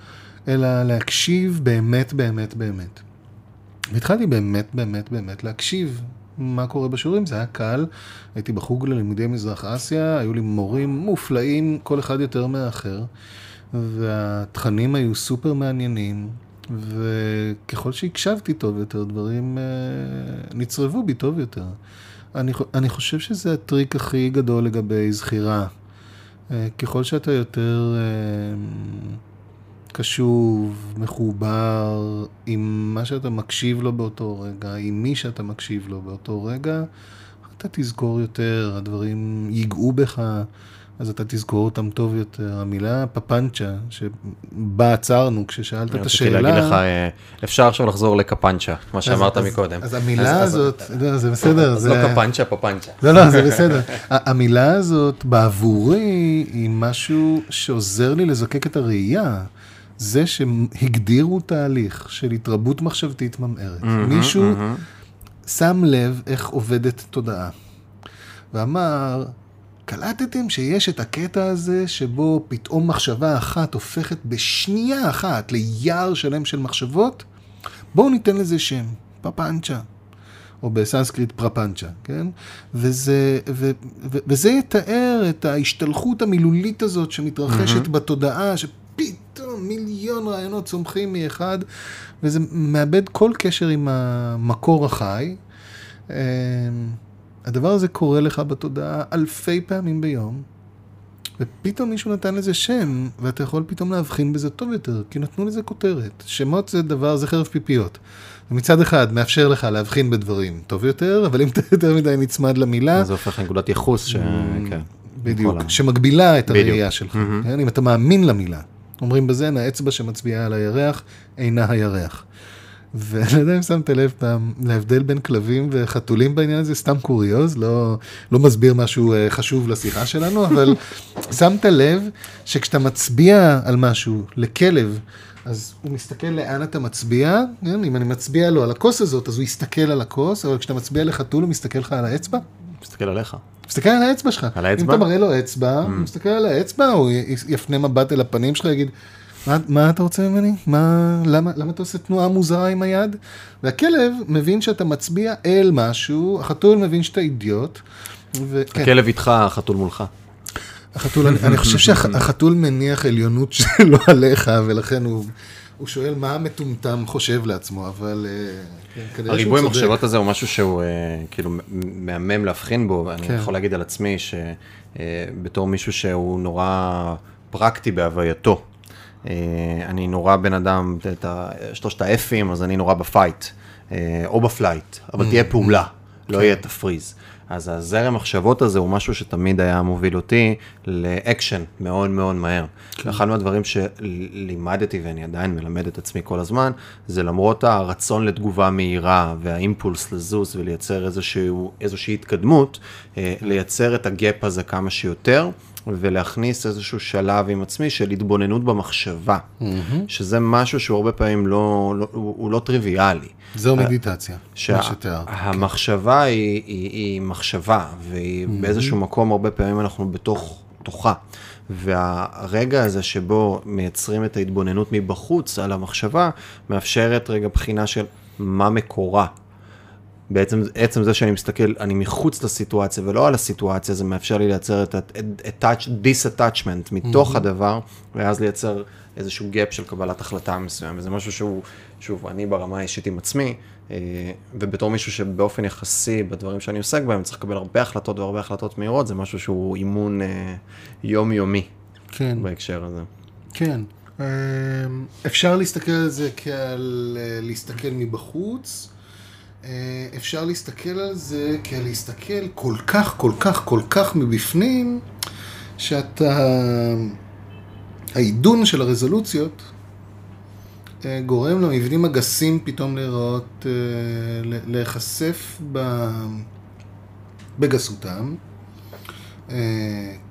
Speaker 2: אלא להקשיב באמת, באמת, באמת. והתחלתי באמת, באמת, באמת להקשיב מה קורה בשיעורים, זה היה קל, הייתי בחוג ללימודי מזרח אסיה, היו לי מורים מופלאים, כל אחד יותר מהאחר, והתכנים היו סופר מעניינים, וככל שהקשבתי טוב יותר, דברים אה, נצרבו בי טוב יותר. אני, אני חושב שזה הטריק הכי גדול לגבי זכירה. אה, ככל שאתה יותר אה, קשוב, מחובר עם מה שאתה מקשיב לו באותו רגע, עם מי שאתה מקשיב לו באותו רגע, אתה תזכור יותר, הדברים ייגעו בך, אז אתה תזכור אותם טוב יותר. המילה פפנצ'ה, שבה עצרנו כששאלת את
Speaker 1: רציתי
Speaker 2: השאלה...
Speaker 1: להגיד לך, אה, אפשר עכשיו לחזור לקפנצ'ה, מה שאמרת
Speaker 2: אז-
Speaker 1: מקודם.
Speaker 2: אז המילה
Speaker 1: אז-
Speaker 2: הזאת, לא, זה בסדר,
Speaker 1: אז
Speaker 2: זה...
Speaker 1: לא קפנצ'ה, פפנצ'ה.
Speaker 2: לא, לא, זה בסדר. המילה הזאת בעבורי היא משהו שעוזר לי לזקק את הראייה. זה שהגדירו תהליך של התרבות מחשבתית ממארת. מישהו שם לב איך עובדת תודעה. ואמר, קלטתם שיש את הקטע הזה שבו פתאום מחשבה אחת הופכת בשנייה אחת ליער שלם של מחשבות? בואו ניתן לזה שם, פפנצ'ה. או בסנסקריט פרפנצ'ה, כן? וזה, ו, ו, וזה יתאר את ההשתלחות המילולית הזאת שמתרחשת בתודעה, שפתאום מיליון רעיונות צומחים מאחד, וזה מאבד כל קשר עם המקור החי. הדבר הזה קורה לך בתודעה אלפי פעמים ביום, ופתאום מישהו נתן לזה שם, ואתה יכול פתאום להבחין בזה טוב יותר, כי נתנו לזה כותרת. שמות זה דבר, זה חרב פיפיות. ומצד אחד מאפשר לך להבחין בדברים טוב יותר, אבל אם אתה (laughs) יותר מדי נצמד למילה,
Speaker 1: זה הופך לנקודת ייחוס, ש... כן.
Speaker 2: בדיוק, שמגבילה את. הראייה שלך. כן? אם אתה מאמין למילה. אומרים בזן, האצבע שמצביעה על הירח אינה הירח. ואני לא יודע אם שמת לב פעם להבדל בין כלבים וחתולים בעניין הזה, סתם קוריוז, לא, לא מסביר משהו אה, חשוב לשיחה שלנו, אבל (laughs) שמת לב שכשאתה מצביע על משהו לכלב, אז הוא מסתכל לאן אתה מצביע, כן? אם אני מצביע לו על הכוס הזאת, אז הוא יסתכל על הכוס, אבל כשאתה מצביע לחתול הוא מסתכל לך על האצבע?
Speaker 3: מסתכל עליך.
Speaker 2: מסתכל על האצבע שלך.
Speaker 3: על האצבע?
Speaker 2: אם אתה מראה לו אצבע, הוא מסתכל על האצבע, הוא יפנה מבט אל הפנים שלך, יגיד, מה, מה אתה רוצה ממני? מה, למה, למה אתה עושה תנועה מוזרה עם היד? והכלב מבין שאתה מצביע אל משהו, החתול מבין שאתה אידיוט. וכן,
Speaker 3: הכלב איתך, החתול מולך.
Speaker 2: החתול, אני, אני חושב שהחתול מניח עליונות (laughs) שלו עליך, ולכן הוא, הוא שואל מה המטומטם חושב לעצמו, אבל אה, כן, כנראה שהוא
Speaker 1: הריבוי
Speaker 2: צודק.
Speaker 1: מחשבות הזה הוא משהו שהוא אה, כאילו מהמם להבחין בו, ואני
Speaker 2: כן.
Speaker 1: יכול להגיד על עצמי שבתור מישהו שהוא נורא פרקטי בהווייתו, אה, אני נורא בן אדם, את שלושת ה F ים, אז אני נורא ב fight, אה, או ב flight, אבל תהיה פעולה, לא יהיה ת freeze. אז הזרם מחשבות הזה הוא משהו שתמיד היה מוביל אותי לאקשן מאוד מאוד מהר. ואחד מהדברים שלימדתי ואני עדיין מלמד את עצמי כל הזמן, זה למרות הרצון לתגובה מהירה והאימפולס לזוז ולייצר איזשהו, איזושהי התקדמות, אה, לייצר את הגאפ הזה כמה שיותר. ולהכניס איזשהו שלב עם עצמי של התבוננות במחשבה, שזה משהו שהוא הרבה פעמים לא, לא הוא, הוא לא טריוויאלי.
Speaker 2: זו מדיטציה, מה שתיארת.
Speaker 1: שהמחשבה היא, היא, היא מחשבה, והיא באיזשהו מקום, הרבה פעמים אנחנו בתוך תוכה. והרגע הזה שבו מייצרים את ההתבוננות מבחוץ על המחשבה, מאפשרת רגע בחינה של מה מקורה. בעצם עצם זה שאני מסתכל, אני מחוץ לסיטואציה ולא על הסיטואציה, זה מאפשר לי לייצר את ה-attach, disattachment מתוך הדבר, ואז לייצר איזשהו gap של קבלת החלטה מסוים, וזה משהו שהוא, שוב, אני ברמה האישית עם עצמי, אה, ובתור מישהו שבאופן יחסי בדברים שאני עוסק בהם, צריך לקבל הרבה החלטות והרבה החלטות מהירות, זה משהו שהוא אימון אה, יומיומי
Speaker 2: כן.
Speaker 1: בהקשר הזה.
Speaker 2: כן. אמ, אפשר להסתכל על זה כעל אה, להסתכל מבחוץ. אה, אפשר להסתכל על זה כעל להסתכל כל כך, כל כך, כל כך מבפנים, שאתה... העידון של הרזולוציות אה, גורם למבנים הגסים פתאום להיראות, אה, להיחשף ב... בגסותם.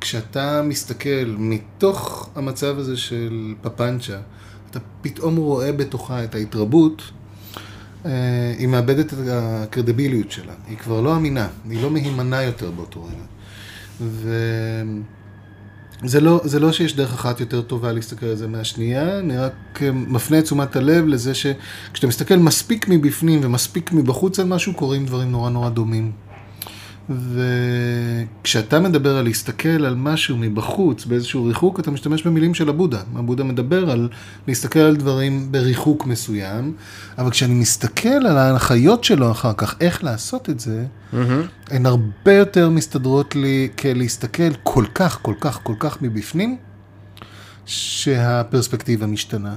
Speaker 2: כשאתה מסתכל מתוך המצב הזה של פפנצ'ה, אתה פתאום רואה בתוכה את ההתרבות, היא מאבדת את הקרדיביליות שלה. היא כבר לא אמינה, היא לא מהימנה יותר באותו רגע. וזה לא, זה לא שיש דרך אחת יותר טובה להסתכל על זה מהשנייה, אני רק אה, מפנה את תשומת הלב לזה שכשאתה מסתכל מספיק מבפנים ומספיק מבחוץ על משהו, קורים דברים נורא נורא דומים. וכשאתה מדבר על להסתכל על משהו מבחוץ, באיזשהו ריחוק, אתה משתמש במילים של הבודה. הבודה מדבר על להסתכל על דברים בריחוק מסוים, אבל כשאני מסתכל על ההנחיות שלו אחר כך, איך לעשות את זה, הן הרבה יותר מסתדרות לי כלהסתכל כל כך, כל כך, כל כך מבפנים, שהפרספקטיבה משתנה.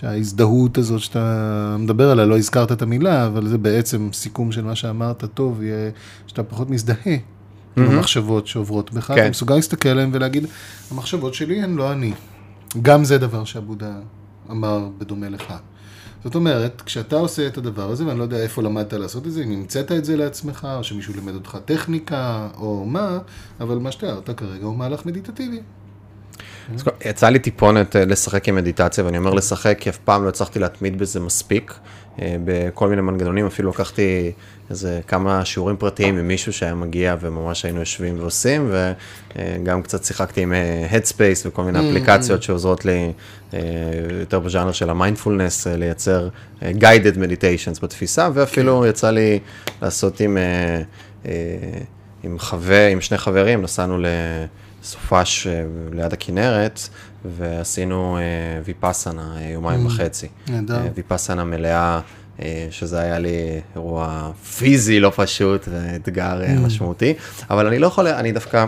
Speaker 2: שההזדהות הזאת שאתה מדבר עליה, לא הזכרת את המילה, אבל זה בעצם סיכום של מה שאמרת טוב, יהיה שאתה פחות מזדהה עם המחשבות שעוברות בך,
Speaker 1: כן.
Speaker 2: אתה מסוגל להסתכל עליהן ולהגיד, המחשבות שלי הן לא אני. גם זה דבר שהבודה אמר בדומה לך. זאת אומרת, כשאתה עושה את הדבר הזה, ואני לא יודע איפה למדת לעשות את זה, אם המצאת את זה לעצמך, או שמישהו לימד אותך טכניקה, או מה, אבל מה שתיארת כרגע הוא מהלך מדיטטיבי.
Speaker 1: כל- יצא לי טיפונת אה, לשחק עם מדיטציה, ואני אומר לשחק כי אף פעם לא הצלחתי להתמיד בזה מספיק, אה, בכל מיני מנגנונים, אפילו לקחתי איזה כמה שיעורים פרטיים עם מישהו שהיה מגיע וממש היינו יושבים ועושים, וגם קצת שיחקתי עם אה, Headspace וכל מיני אפליקציות שעוזרות לי אה, יותר בז'אנר של המיינדפולנס, אה, לייצר אה, guided meditations בתפיסה, ואפילו יצא לי לעשות עם... אה, אה, עם חבר, עם שני חברים, נסענו לסופש אה, ליד הכנרת, ועשינו אה, ויפאסנה אה, יומיים וחצי.
Speaker 2: נהדר.
Speaker 1: ויפאסנה מלאה, אה, שזה היה לי אירוע פיזי לא פשוט, ואתגר אה, משמעותי, אבל אני לא יכול, אני דווקא,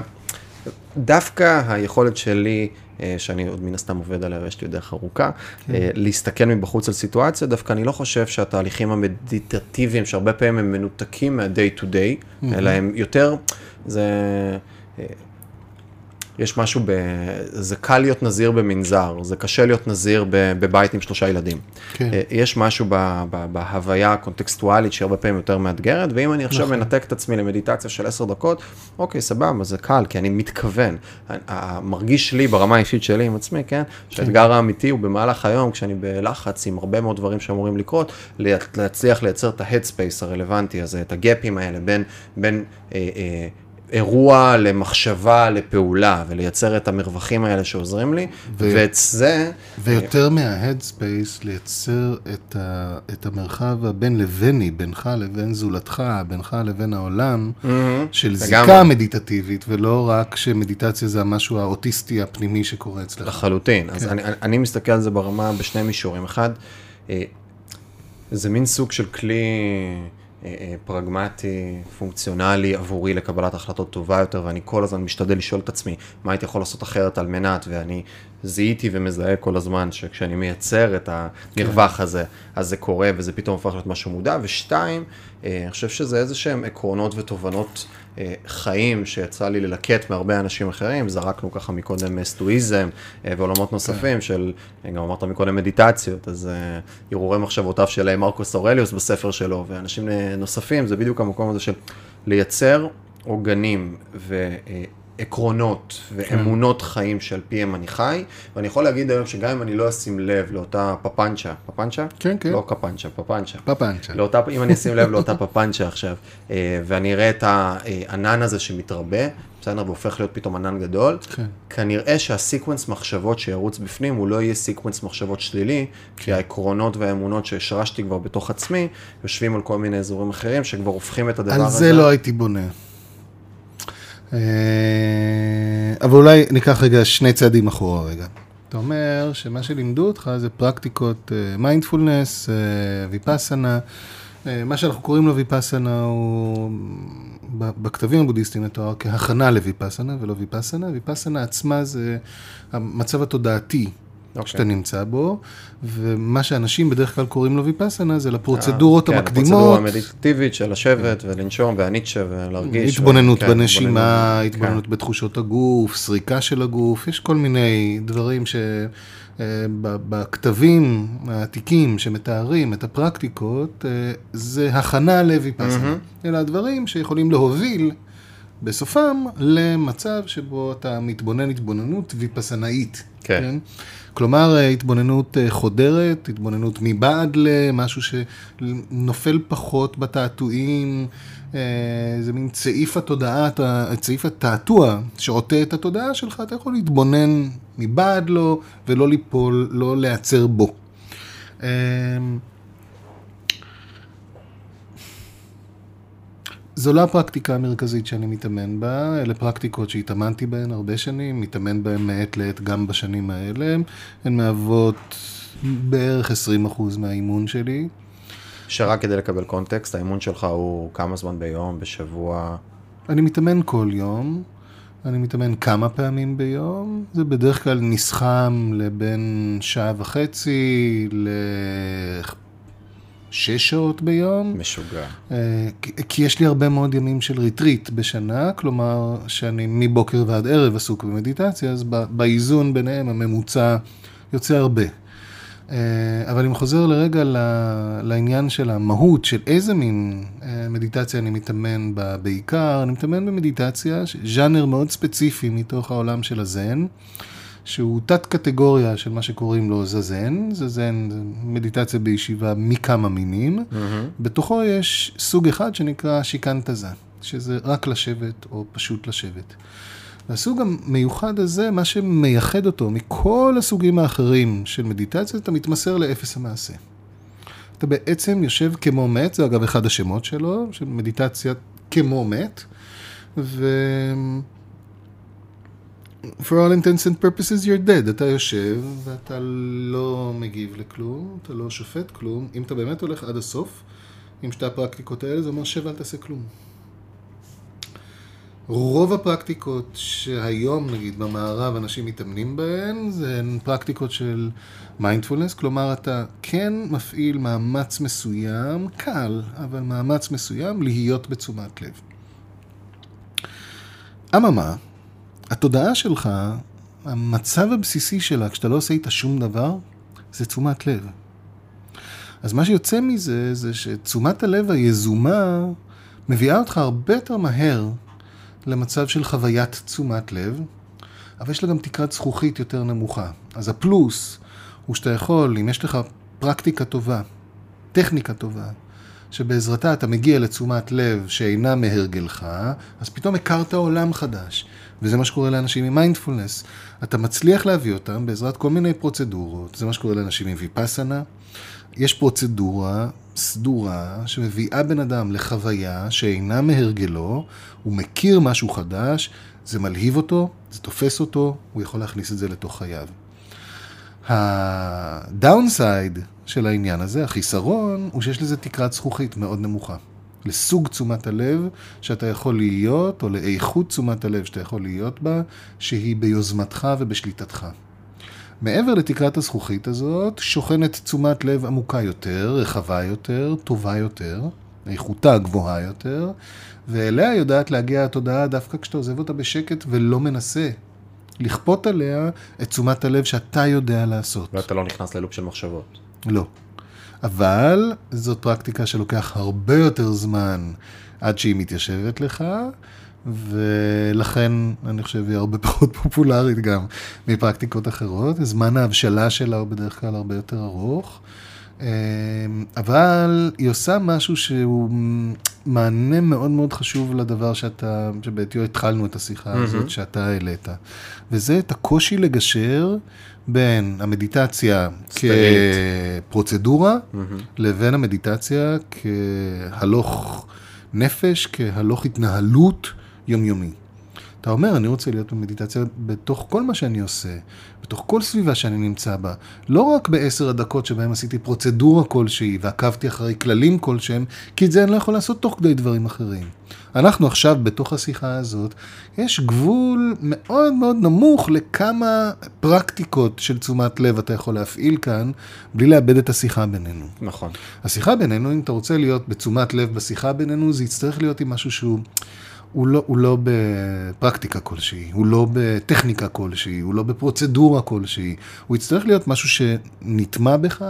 Speaker 1: דווקא היכולת שלי, שאני עוד מן הסתם עובד עליה ויש לי דרך ארוכה, אה, להסתכל מבחוץ על סיטואציה, דווקא אני לא חושב שהתהליכים המדיטטיביים, שהרבה פעמים הם מנותקים מה-day to day, אלא הם יותר, זה... אה, יש משהו ב... זה קל להיות נזיר במנזר, זה קשה להיות נזיר בבית עם שלושה ילדים.
Speaker 2: כן.
Speaker 1: אה, יש משהו ב- ב- בהוויה הקונטקסטואלית שהרבה פעמים יותר מאתגרת, ואם אני עכשיו
Speaker 2: נכון.
Speaker 1: מנתק את עצמי למדיטציה של עשר דקות, אוקיי, סבבה, זה קל, כי אני מתכוון. ה- ה- מרגיש לי ברמה האישית שלי עם עצמי, כן? שהאתגר האמיתי הוא במהלך היום, כשאני בלחץ עם הרבה מאוד דברים שאמורים לקרות, לה- להצליח לייצר את ה headspace הרלוונטי הזה, את הגאפים האלה בין, בין אה, אה, אירוע למחשבה לפעולה, ולייצר את המרווחים האלה שעוזרים לי,
Speaker 2: ו-
Speaker 1: ואת זה...
Speaker 2: ויותר מה-Headspace, לייצר את, ה, את המרחב הבין לביני, בינך לבין זולתך, בינך לבין העולם, של
Speaker 1: לגמרי.
Speaker 2: זיקה מדיטטיבית, ולא רק שמדיטציה זה המשהו האוטיסטי הפנימי שקורה אצלך.
Speaker 1: לחלוטין.
Speaker 2: כן.
Speaker 1: אז אני, אני מסתכל על זה ברמה בשני מישורים. אחד, אה, זה מין סוג של כלי פרגמטי, פונקציונלי עבורי לקבלת החלטות טובה יותר, ואני כל הזמן משתדל לשאול את עצמי מה הייתי יכול לעשות אחרת על מנת, ואני זיהיתי ומזהה כל הזמן שכשאני מייצר את המרווח הזה, אז זה קורה וזה פתאום הופך להיות משהו מודע. ושתיים, אה, אני חושב שזה איזה שהם עקרונות ותובנות אה, חיים שיצא לי ללקט מהרבה אנשים אחרים, זרקנו ככה מקודם אה, סטואיזם ועולמות נוספים של, אה, גם אמרת מקודם מדיטציות, אז הרהורי מחשבותיו של מרקוס אורליוס בספר שלו, ואנשים נוספים, זה בדיוק המקום הזה של לייצר עוגנים ועקרונות ואמונות חיים שעל פיהם אני חי, ואני יכול להגיד היום שגם אם אני לא אשים לב לאותה פפנצ'ה, פפנצ'ה?
Speaker 2: כן, כן.
Speaker 1: לא קפנצ'ה, פפנצ'ה.
Speaker 2: פפנצ'ה.
Speaker 1: לאותה, אם אני אשים לב לאותה פפנצ'ה עכשיו, אה, ואני אראה את הענן הזה שמתרבה, בסדר, והופך להיות פתאום ענן גדול,
Speaker 2: כן.
Speaker 1: כנראה שה sequence מחשבות שירוץ בפנים, הוא לא יהיה sequence מחשבות שלילי, כי העקרונות והאמונות שהשרשתי כבר בתוך עצמי, יושבים על כל מיני אזורים אחרים, שכבר הופכים את הדבר
Speaker 2: על
Speaker 1: הזה.
Speaker 2: זה לא הייתי בונה. אה, אבל אולי ניקח רגע שני צעדים אחורה רגע. אתה אומר שמה שלימדו אותך זה פרקטיקות מיינדפולנס, ויפאסנה. אה, מה שאנחנו קוראים לו ויפאסנה הוא בכתבים הבודהיסטיים מתואר כהכנה לויפאסנה ולא ויפאסנה. ויפאסנה עצמה זה המצב התודעתי
Speaker 1: אוקיי.
Speaker 2: שאתה נמצא בו, ומה שאנשים בדרך כלל קוראים לו ויפאסנה זה לפרוצדורות
Speaker 1: כן,
Speaker 2: המקדימות.
Speaker 1: הפרוצדורה המדיטטיבית של לשבת ולנשום והניטשה ולהרגיש.
Speaker 2: התבוננות
Speaker 1: כן,
Speaker 2: בנשימה,
Speaker 1: התבוננות,
Speaker 2: התבוננות בתחושות הגוף, סריקה של הגוף, יש כל מיני דברים שבכתבים העתיקים שמתארים את הפרקטיקות, אה, זה הכנה לויפאסנה. אלה הדברים שיכולים להוביל בסופם למצב שבו אתה מתבונן התבוננות ויפסנאית.
Speaker 1: כן.
Speaker 2: כלומר, אה, התבוננות אה, חודרת, התבוננות מבעד למשהו שנופל פחות בתעתועים, אה, זה מין צעיף התודעה, צעיף התעתוע שעוטה את התודעה שלך, אתה יכול להתבונן מבעד לו ולא ליפול, לא להיעצר בו. זו לא הפרקטיקה המרכזית שאני מתאמן בה, אלה פרקטיקות שהתאמנתי בהן הרבה שנים, מתאמן בהן מעת לעת גם בשנים האלה. הן מהוות בערך 20% מהאימון שלי.
Speaker 1: שרק כדי לקבל קונטקסט, האימון שלך הוא כמה זמן ביום, בשבוע?
Speaker 2: אני מתאמן כל יום, אני מתאמן כמה פעמים ביום, זה בדרך כלל נסכם לבין שעה וחצי לשש שעות ביום.
Speaker 1: משוגע.
Speaker 2: אה, כי- יש לי הרבה מאוד ימים של ריטריט בשנה, כלומר שאני מבוקר ועד ערב עסוק במדיטציה, אז באיזון ביניהם הממוצע יוצא הרבה. אה, אבל אם חוזר לרגע לעניין של המהות, של איזה מין אה, מדיטציה אני מתאמן בה בעיקר, אני מתאמן במדיטציה, ז'אנר מאוד ספציפי מתוך העולם של הזן. שהוא תת קטגוריה של מה שקוראים לו זזן, זזן זה מדיטציה בישיבה מכמה מינים, בתוכו יש סוג אחד שנקרא שיקנטזה, שזה רק לשבת או פשוט לשבת. והסוג המיוחד הזה, מה שמייחד אותו מכל הסוגים האחרים של מדיטציה, אתה מתמסר לאפס המעשה. אתה בעצם יושב כמו מת, זה אגב אחד השמות שלו, של מדיטציה כמו מת, ו... for all intents and purposes you're dead, אתה יושב ואתה לא מגיב לכלום, אתה לא שופט כלום, אם אתה באמת הולך עד הסוף עם שתי הפרקטיקות האלה, זה אומר שב אל תעשה כלום. רוב הפרקטיקות שהיום, נגיד, במערב אנשים מתאמנים בהן, זה הן פרקטיקות של מיינדפולנס, כלומר, אתה כן מפעיל מאמץ מסוים, קל, אבל מאמץ מסוים, להיות בתשומת לב. אממה, התודעה שלך, המצב הבסיסי שלה, כשאתה לא עושה איתה שום דבר, זה תשומת לב. אז מה שיוצא מזה, זה שתשומת הלב היזומה מביאה אותך הרבה יותר מהר למצב של חוויית תשומת לב, אבל יש לה גם תקרת זכוכית יותר נמוכה. אז הפלוס הוא שאתה יכול, אם יש לך פרקטיקה טובה, טכניקה טובה, שבעזרתה אתה מגיע לתשומת לב שאינה מהרגלך, אז פתאום הכרת עולם חדש. וזה מה שקורה לאנשים עם מיינדפולנס. אתה מצליח להביא אותם בעזרת כל מיני פרוצדורות, זה מה שקורה לאנשים עם ויפאסנה. יש פרוצדורה סדורה שמביאה בן אדם לחוויה שאינה מהרגלו, הוא מכיר משהו חדש, זה מלהיב אותו, זה תופס אותו, הוא יכול להכניס את זה לתוך חייו. הדאונסייד של העניין הזה, החיסרון, הוא שיש לזה תקרת זכוכית מאוד נמוכה. לסוג תשומת הלב שאתה יכול להיות, או לאיכות תשומת הלב שאתה יכול להיות בה, שהיא ביוזמתך ובשליטתך. מעבר לתקרת הזכוכית הזאת, שוכנת תשומת לב עמוקה יותר, רחבה יותר, טובה יותר, איכותה גבוהה יותר, ואליה יודעת להגיע התודעה דווקא כשאתה עוזב אותה בשקט ולא מנסה לכפות עליה את תשומת הלב שאתה יודע לעשות.
Speaker 1: ואתה לא נכנס ללופ של מחשבות.
Speaker 2: לא. אבל זאת פרקטיקה שלוקח הרבה יותר זמן עד שהיא מתיישבת לך, ולכן אני חושב היא הרבה (laughs) פחות פופולרית גם מפרקטיקות אחרות. זמן ההבשלה שלה הוא בדרך כלל הרבה יותר ארוך. אמ, אבל היא עושה משהו שהוא מענה מאוד מאוד חשוב לדבר שאתה, שבעטיו התחלנו את השיחה הזאת, שאתה העלית. וזה את הקושי לגשר בין המדיטציה כפרוצדורה, לבין המדיטציה כהלוך נפש, כהלוך התנהלות יומיומי. אתה אומר, אני רוצה להיות במדיטציה בתוך כל מה שאני עושה, בתוך כל סביבה שאני נמצא בה. לא רק בעשר הדקות שבהם עשיתי פרוצדורה כלשהי ועקבתי אחרי כללים כלשהם, כי את זה אני לא יכול לעשות תוך כדי דברים אחרים. אנחנו עכשיו, בתוך השיחה הזאת, יש גבול מאוד מאוד נמוך לכמה פרקטיקות של תשומת לב אתה יכול להפעיל כאן, בלי לאבד את השיחה בינינו.
Speaker 1: נכון.
Speaker 2: השיחה בינינו, אם אתה רוצה להיות בתשומת לב בשיחה בינינו, זה יצטרך להיות עם משהו שהוא... הוא לא, הוא לא בפרקטיקה כלשהי, הוא לא בטכניקה כלשהי, הוא לא בפרוצדורה כלשהי. הוא יצטרך להיות משהו שנטמע בך,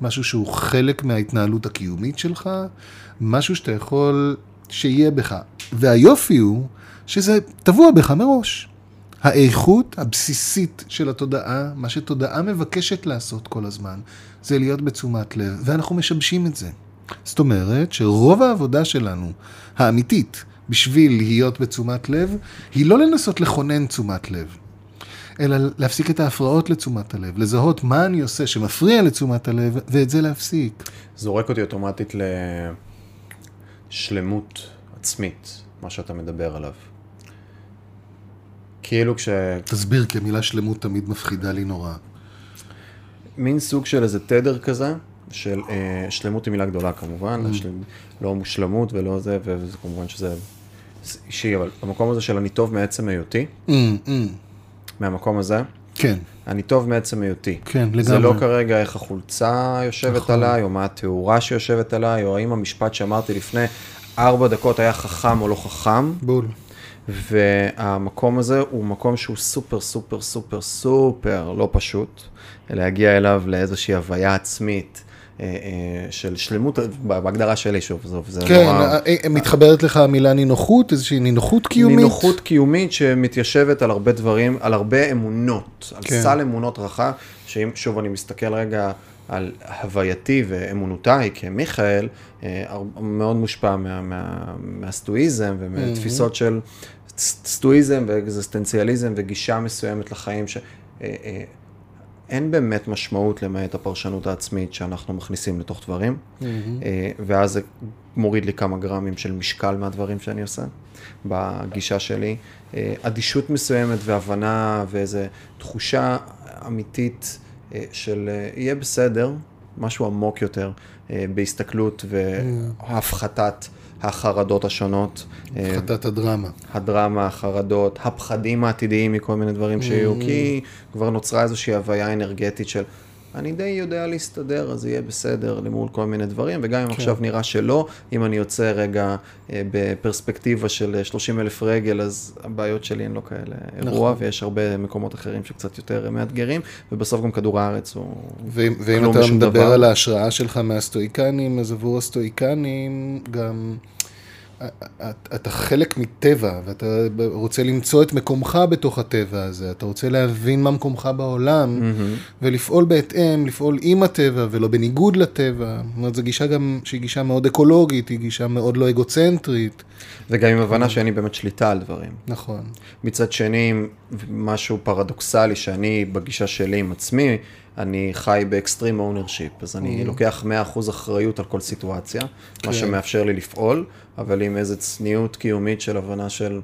Speaker 2: משהו שהוא חלק מההתנהלות הקיומית שלך, משהו שאתה יכול שיהיה בך. והיופי הוא שזה טבוע בך מראש. האיכות הבסיסית של התודעה, מה שתודעה מבקשת לעשות כל הזמן, זה להיות בתשומת לב, ואנחנו משבשים את זה. זאת אומרת שרוב העבודה שלנו, האמיתית, בשביל להיות בתשומת לב, היא לא לנסות לכונן תשומת לב, אלא להפסיק את ההפרעות לתשומת הלב, לזהות מה אני עושה שמפריע לתשומת הלב, ואת זה להפסיק.
Speaker 1: זורק אותי אוטומטית לשלמות עצמית, מה שאתה מדבר עליו. כאילו כש...
Speaker 2: תסביר, כי המילה שלמות תמיד מפחידה לי נורא.
Speaker 1: מין סוג של איזה תדר כזה, של אה, שלמות היא מילה גדולה כמובן, mm. של, לא מושלמות ולא זה, וזה כמובן שזה אישי, אבל במקום הזה של אני טוב מעצם היותי,
Speaker 2: Mm, mm,
Speaker 1: מהמקום הזה,
Speaker 2: כן,
Speaker 1: אני טוב מעצם היותי.
Speaker 2: כן, לגמרי.
Speaker 1: זה לא כרגע איך החולצה יושבת
Speaker 2: נכון.
Speaker 1: עליי, או מה התאורה שיושבת עליי, או האם המשפט שאמרתי לפני ארבע דקות היה חכם או לא חכם.
Speaker 2: בול.
Speaker 1: והמקום הזה הוא מקום שהוא סופר סופר סופר סופר לא פשוט, להגיע אליו לאיזושהי הוויה עצמית של שלמות, בהגדרה שלי שוב, זה,
Speaker 2: כן,
Speaker 1: נורא...
Speaker 2: אה, אה, מתחברת לך המילה נינוחות, איזושהי נינוחות קיומית.
Speaker 1: נינוחות קיומית שמתיישבת על הרבה דברים, על הרבה אמונות, על
Speaker 2: כן.
Speaker 1: סל אמונות רחב, שאם שוב אני מסתכל רגע על הווייתי ואמונותיי כמיכאל, אה, מאוד מושפע מה, מה, מהסטואיזם ומתפיסות של ס- סטואיזם ואקזיסטנציאליזם וגישה מסוימת לחיים ש... אין באמת משמעות למעט הפרשנות העצמית שאנחנו מכניסים לתוך דברים, אה, ואז זה מוריד לי כמה גרמים של משקל מהדברים שאני עושה, בגישה שלי. אה, אדישות מסוימת והבנה ואיזו תחושה אמיתית אה, של יהיה בסדר, משהו עמוק יותר, בהסתכלות והפחתת החרדות השונות. אה,
Speaker 2: הפחתת הדרמה.
Speaker 1: הדרמה, החרדות, הפחדים העתידיים מכל מיני דברים שיהיו, כי כבר נוצרה איזושהי הוויה אנרגטית של אני די יודע להסתדר, אז יהיה בסדר למול כל מיני דברים, וגם אם עכשיו נראה שלא, אם אני יוצא רגע אה, בפרספקטיבה של 30 אלף רגל, אז הבעיות שלי הן לא כאלה. אירוע, ויש הרבה מקומות אחרים שקצת יותר מאתגרים, ובסוף גם כדור הארץ הוא
Speaker 2: ואם, ואם אתה מדבר
Speaker 1: דבר.
Speaker 2: על ההשראה שלך מהסטואיקנים, אז עבור הסטואיקנים גם... אתה חלק מטבע, ואתה רוצה למצוא את מקומך בתוך הטבע הזה, אתה רוצה להבין מה מקומך בעולם, ולפעול בהתאם, לפעול עם הטבע ולא בניגוד לטבע. זאת אומרת, זו גישה גם שהיא גישה מאוד אקולוגית, היא גישה מאוד לא אגוצנטרית.
Speaker 1: וגם עם הבנה שאין לי באמת שליטה על דברים.
Speaker 2: נכון.
Speaker 1: מצד שני, משהו פרדוקסלי שאני בגישה שלי עם עצמי, אני חי ב extreme ownership, אז אני לוקח 100% אחריות על כל סיטואציה, מה שמאפשר לי לפעול, אבל עם איזו צניעות קיומית של הבנה של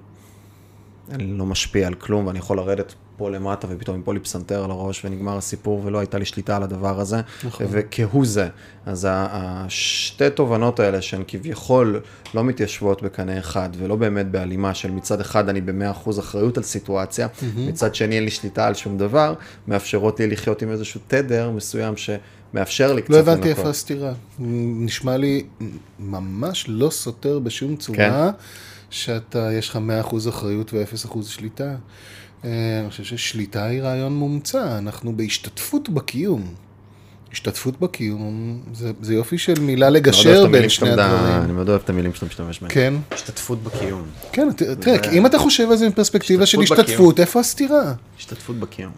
Speaker 1: אני לא משפיע על כלום ואני יכול לרדת פה למטה ופתאום ייפול לי פסנתר על הראש ונגמר הסיפור ולא הייתה לי שליטה על הדבר הזה, וכהוא זה. אז השתי תובנות האלה שהן כביכול לא מתיישבות בקנה אחד ולא באמת בהלימה של מצד אחד אני ב-100% אחריות על סיטואציה, מצד שני אין לי שליטה על שום דבר, מאפשרות לי לחיות עם איזשהו תדר מסוים שמאפשר לי קצת
Speaker 2: לא הבנתי
Speaker 1: לנקות.
Speaker 2: איפה הסתירה. נשמע לי ממש לא סותר בשום צורה
Speaker 1: כן.
Speaker 2: שאתה, יש לך 100% אחריות ו-0% שליטה. אה, אני חושב ששליטה היא רעיון מומצא, אנחנו בהשתתפות בקיום. השתתפות בקיום זה, זה יופי של מילה לגשר בין שני הדברים.
Speaker 1: אני מאוד אוהב את המילים שאתה משתמש בהן.
Speaker 2: כן,
Speaker 1: השתתפות בקיום.
Speaker 2: כן, תראה, אם אתה חושב על זה מפרספקטיבה של
Speaker 1: השתתפות
Speaker 2: איפה הסתירה?
Speaker 1: השתתפות בקיום.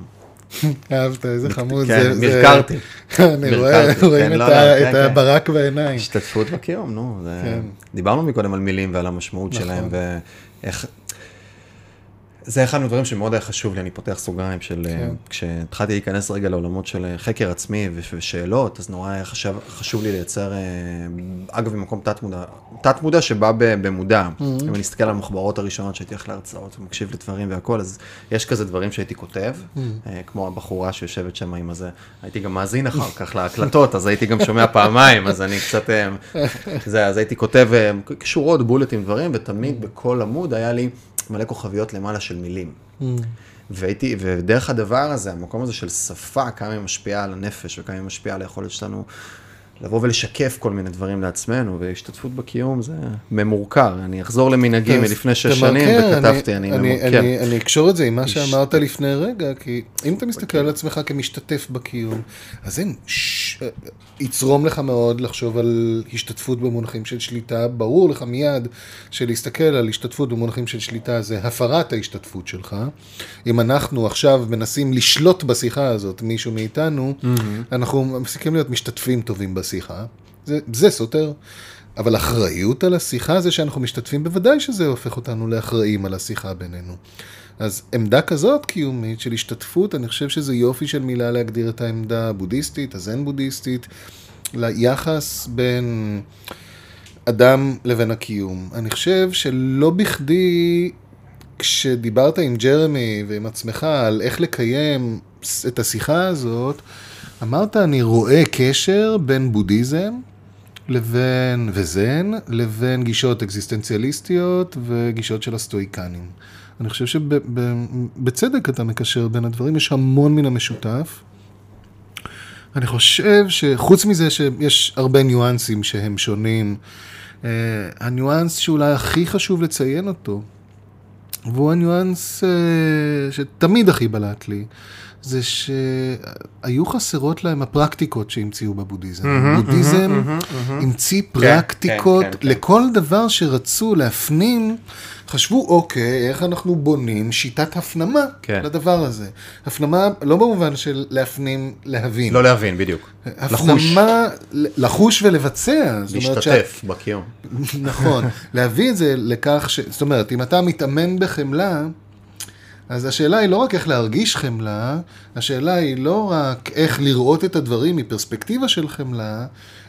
Speaker 1: (laughs)
Speaker 2: אהבת, איזה חמוד.
Speaker 1: כן, מרקרתי. (laughs)
Speaker 2: אני רואה, רואים
Speaker 1: כן,
Speaker 2: את
Speaker 1: לא, לא,
Speaker 2: את
Speaker 1: כן, כן.
Speaker 2: הברק בעיניים.
Speaker 1: השתתפות בקיום, נו.
Speaker 2: כן.
Speaker 1: דיברנו מקודם על מילים ועל המשמעות
Speaker 2: נכון.
Speaker 1: שלהם, ואיך... זה אחד מהדברים שמאוד היה חשוב לי, אני פותח סוגריים של...
Speaker 2: כן.
Speaker 1: כשהתחלתי להיכנס רגע לעולמות של אה, חקר עצמי ושאלות, אז נורא היה חשב, חשוב לי לייצר, אה, אגב, ממקום תת-מודע, תת-מודע שבא במודע.
Speaker 2: Mm-hmm.
Speaker 1: אם אני אסתכל על המחברות הראשונות שהייתי הולך להרצאות ומקשיב לדברים והכל, אז יש כזה דברים שהייתי כותב,
Speaker 2: Mm-hmm.
Speaker 1: אה, כמו הבחורה שיושבת שם עם הזה. הייתי גם מאזין אחר כך להקלטות, אז הייתי גם שומע פעמיים, אז אני קצת... אה, זה, אז הייתי כותב אה, שורות, בולטים, דברים, ותמיד בכל עמוד היה לי מלא כוכביות למעלה של מילים. והייתי, ודרך הדבר הזה, המקום הזה של שפה, כמה היא משפיעה על הנפש וכמה היא משפיעה על היכולת שלנו לבוא ולשקף כל מיני דברים לעצמנו, והשתתפות בקיום זה ממורכר. אני אחזור למנהגי מלפני שש שנים, וכתבתי, אני
Speaker 2: אני,
Speaker 1: ממורקר.
Speaker 2: אני, אני אקשור את זה עם מה שאמרת לפני רגע, כי אם אתה מסתכל על עצמך כמשתתף בקיום, אז אין, ש... יצרום לך מאוד לחשוב על השתתפות במונחים של שליטה, ברור לך מיד שלהסתכל על השתתפות במונחים של שליטה זה הפרת ההשתתפות שלך. אם אנחנו עכשיו מנסים לשלוט בשיחה הזאת, מישהו מאיתנו, אנחנו מפסיקים להיות משתתפים טובים בשיחה, זה, זה סותר. אבל אחריות על השיחה זה שאנחנו משתתפים, בוודאי שזה הופך אותנו לאחראים על השיחה בינינו. אז עמדה כזאת קיומית של השתתפות, אני חושב שזה יופי של מילה להגדיר את העמדה הבודהיסטית, הזן בודהיסטית, ליחס בין אדם לבין הקיום. אני חושב שלא בכדי, כשדיברת עם ג'רמי ועם עצמך על איך לקיים את השיחה הזאת, אמרת, אני רואה קשר בין בודהיזם לבין, וזן, לבין גישות אקזיסטנציאליסטיות וגישות של הסטואיקנים. אני חושב שבצדק אתה מקשר בין הדברים, יש המון מן המשותף. אני חושב שחוץ מזה שיש הרבה ניואנסים שהם שונים, אה, הניואנס שאולי הכי חשוב לציין אותו, והוא הניואנס אה, שתמיד הכי בלט לי, זה שהיו חסרות להם הפרקטיקות שהמציאו בבודהיזם. בודהיזם המציא פרקטיקות
Speaker 1: כן, כן, כן.
Speaker 2: לכל דבר שרצו להפנים, חשבו, אוקיי, איך אנחנו בונים שיטת הפנמה
Speaker 1: כן.
Speaker 2: לדבר הזה. הפנמה לא במובן של להפנים, להבין.
Speaker 1: לא להבין, בדיוק. לחוש,
Speaker 2: הפנמה, לחוש ולבצע. אומרת שה-
Speaker 1: להשתתף בקיום.
Speaker 2: נכון, להביא את זה לכך ש... זאת אומרת, אם אתה מתאמן בחמלה, אז השאלה היא לא רק איך להרגיש חמלה, השאלה היא לא רק איך לראות את הדברים מפרספקטיבה של חמלה,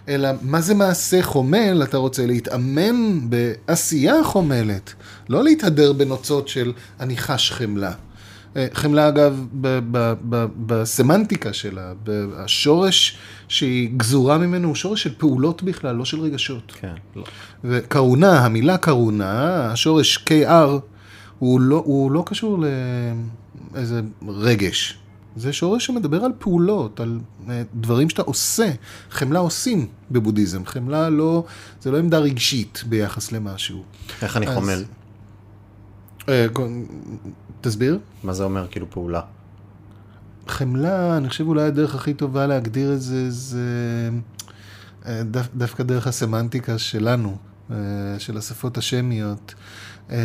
Speaker 2: אלא מה זה מעשה חומל, אתה רוצה להתאמן בעשייה חומלת, לא להתהדר בנוצות של אני חש חמלה. אה, חמלה אגב, ב- ב- ב- בסמנטיקה שלה, ב- השורש שהיא גזורה ממנו הוא שורש של פעולות בכלל, לא של רגשות.
Speaker 1: כן. לא.
Speaker 2: וקרונה, המילה קרונה, השורש KR, הוא לא, הוא לא קשור לאיזה רגש. זה שורש שמדבר על פעולות, על אה, דברים שאתה עושה. חמלה עושים בבודהיזם, חמלה לא, זה לא עמדה רגשית ביחס למשהו.
Speaker 1: איך אני
Speaker 2: אז-
Speaker 1: חומל?
Speaker 2: אה, תסביר.
Speaker 1: מה זה אומר כאילו פעולה?
Speaker 2: חמלה, אני חושב אולי הדרך הכי טובה להגדיר את זה, זה אה, דו, דווקא דרך הסמנטיקה שלנו, אה, של השפות השמיות. אה,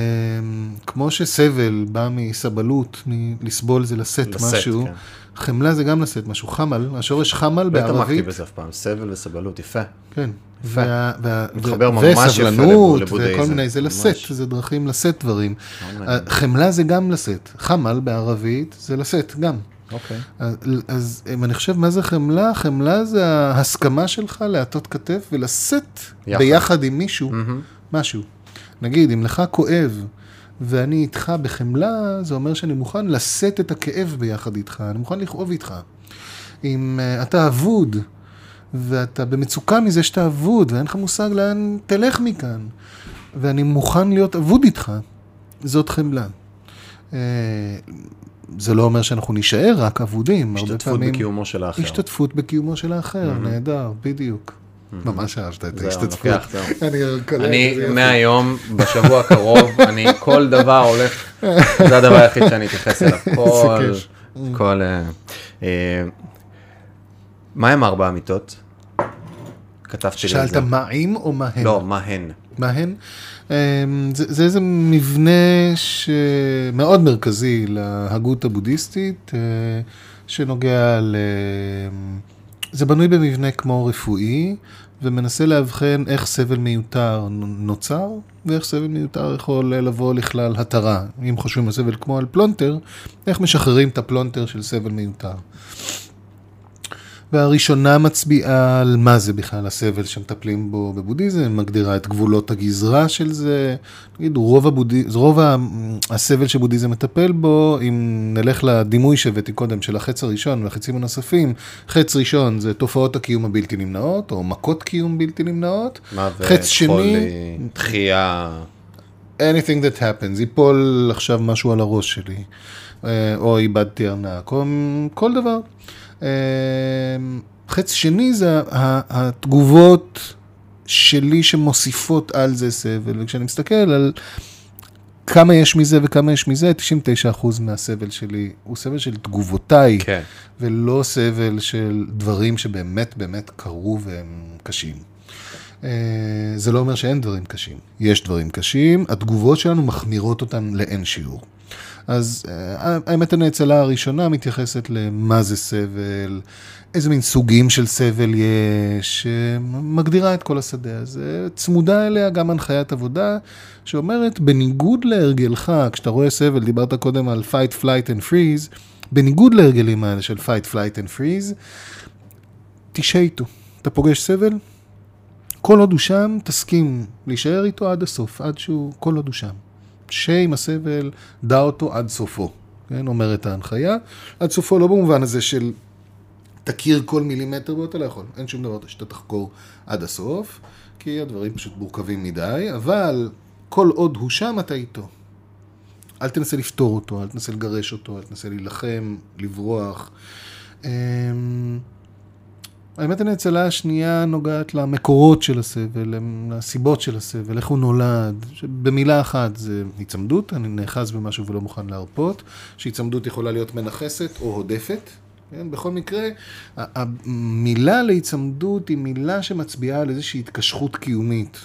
Speaker 2: כמו שסבל בא מסבלות, מלסבול זה לשאת
Speaker 1: לשאת,
Speaker 2: משהו,
Speaker 1: כן.
Speaker 2: חמלה זה גם לשאת משהו. חמל, השורש חמל
Speaker 1: לא התעמקתי
Speaker 2: בערבית,
Speaker 1: בזה אף פעם, סבל וסבלות, יפה.
Speaker 2: כן.
Speaker 1: יפה.
Speaker 2: וה, וה,
Speaker 1: מתחבר
Speaker 2: ו-
Speaker 1: ממש יפה
Speaker 2: וסבלנות,
Speaker 1: לבודהיזם.
Speaker 2: וכל מיני, זה. לשאת, זה דרכים לשאת דברים.
Speaker 1: מאוד
Speaker 2: אה. חמלה זה גם לשאת, חמל בערבית זה לשאת גם.
Speaker 1: אוקיי.
Speaker 2: אז, אז אם אני חושב, מה זה חמלה? חמלה זה ההסכמה שלך להטות כתף ולשאת
Speaker 1: יחד.
Speaker 2: ביחד עם מישהו. משהו. נגיד, אם לך כואב ואני איתך בחמלה, זה אומר שאני מוכן לשאת את הכאב ביחד איתך, אני מוכן לכאוב איתך. אם uh, אתה אבוד, ואתה במצוקה מזה שאתה אבוד, ואין לך מושג לאן תלך מכאן, ואני מוכן להיות אבוד איתך, זאת חמלה. אה, זה לא אומר שאנחנו נישאר רק אבודים, הרבה
Speaker 1: השתתפות
Speaker 2: פעמים...
Speaker 1: בקיומו של האחר.
Speaker 2: השתתפות בקיומו של האחר, נהדר, בדיוק. ממש אהבת את ההשתתפות. (laughs) אני.
Speaker 1: מהיום, בשבוע הקרוב, (laughs) אני כל דבר הולך, זה הדבר היחיד שאני אתייחס אליו. (laughs) כל. כל... אה, אה, מה הם ארבע אמיתות? כתבתי לי את
Speaker 2: שאלת. מה הם או מה הן?
Speaker 1: לא, מה הן?
Speaker 2: מה הן? אמ, זה, זה איזה מבנה שמאוד מרכזי להגות הבודהיסטית, אה, שנוגע ל... זה בנוי במבנה כמו רפואי, ומנסה לאבחן איך סבל מיותר נוצר, ואיך סבל מיותר יכול לבוא לכלל התרה. אם חושבים על סבל כמו על פלונטר, איך משחררים את הפלונטר של סבל מיותר. והראשונה מצביעה על מה זה בכלל הסבל שמטפלים בו בבודהיזם, מגדירה את גבולות הגזרה של זה. נגיד, רוב, הבודהי... רוב הסבל שבודהיזם מטפל בו, אם נלך לדימוי שהבאתי קודם של החץ הראשון והחצים הנוספים, חץ ראשון זה תופעות הקיום הבלתי נמנעות, או מכות קיום בלתי נמנעות.
Speaker 1: מוות,
Speaker 2: חץ שני-
Speaker 1: חולי, דחייה,
Speaker 2: anything that happens, ייפול עכשיו משהו על הראש שלי, אה, או איבדתי ארנק, או כל דבר. אה, חץ שני זה התגובות שלי שמוסיפות על זה סבל, וכשאני מסתכל על כמה יש מזה וכמה יש מזה, 99% מהסבל שלי הוא סבל של תגובותיי,
Speaker 1: כן.
Speaker 2: ולא סבל של דברים שבאמת באמת קרו והם קשים. אה, זה לא אומר שאין דברים קשים. יש דברים קשים, התגובות שלנו מחמירות אותן לאין שיעור. אז אה, האמת הנאצלה הראשונה מתייחסת למה זה סבל, איזה מין סוגים של סבל יש, מגדירה את כל השדה הזה. צמודה אליה גם הנחיית עבודה, שאומרת, בניגוד להרגלך, כשאתה רואה סבל, דיברת קודם על fight, flight and freeze, בניגוד להרגלים האלה של fight, flight and freeze, תשהה איתו. אתה פוגש סבל, כל עוד הוא שם, תסכים להישאר איתו עד הסוף, עד שהוא, כל עוד הוא שם. שהיה עם הסבל, דע אותו עד סופו, כן, אומרת ההנחיה. עד סופו לא במובן הזה של תכיר כל מילימטר בו, אתה לא יכול. אין שום דבר שאתה תחקור עד הסוף, כי הדברים פשוט מורכבים מדי, אבל כל עוד הוא שם, אתה איתו. אל תנסה לפתור אותו, אל תנסה לגרש אותו, אל תנסה להילחם, לברוח. אמ, האמת הנאצלה השנייה נוגעת למקורות של הסבל, לסיבות של הסבל, איך הוא נולד. במילה אחת זה היצמדות, אני נאחז במשהו ולא מוכן להרפות, שהיצמדות יכולה להיות מנכסת או הודפת. כן? בכל מקרה, המילה להיצמדות היא מילה שמצביעה על איזושהי התקשרות קיומית.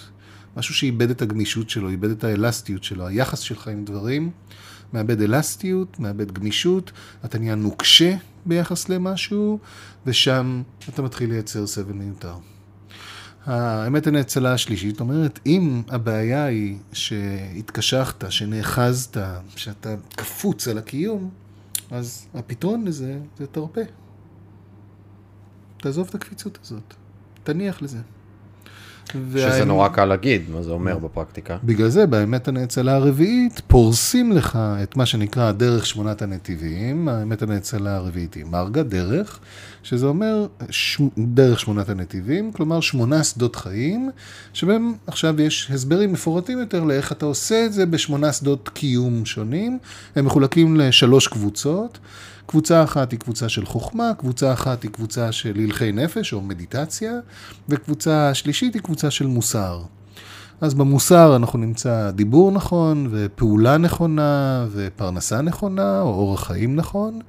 Speaker 2: משהו שאיבד את הגמישות שלו, איבד את האלסטיות שלו, היחס שלך עם דברים, מאבד אלסטיות, מאבד גמישות, אתה נהיה נוקשה ביחס למשהו, ושם אתה מתחיל לייצר סבל מיותר. האמת הנאצלה השלישית אומרת, אם הבעיה היא שהתקשחת, שנאחזת, שאתה קפוץ על הקיום, אז הפתרון לזה זה תרפה. תעזוב את הקפיצות הזאת, תניח לזה.
Speaker 1: שזה נורא קל להגיד, מה זה אומר בפרקטיקה.
Speaker 2: בגלל זה, באמת הנאצלה הרביעית, פורסים לך את מה שנקרא דרך שמונת הנתיבים. האמת הנאצלה הרביעית היא מרגה, דרך, שזה אומר ש... דרך שמונת הנתיבים, כלומר שמונה שדות חיים, שבהם עכשיו יש הסברים מפורטים יותר לאיך אתה עושה את זה בשמונה שדות קיום שונים. הם מחולקים לשלוש קבוצות. קבוצה אחת היא קבוצה של חוכמה, קבוצה אחת היא קבוצה של הלכי נפש או מדיטציה, וקבוצה שלישית היא קבוצה של מוסר. אז במוסר אנחנו נמצא דיבור נכון, ופעולה נכונה, ופרנסה נכונה, או אורח חיים נכון,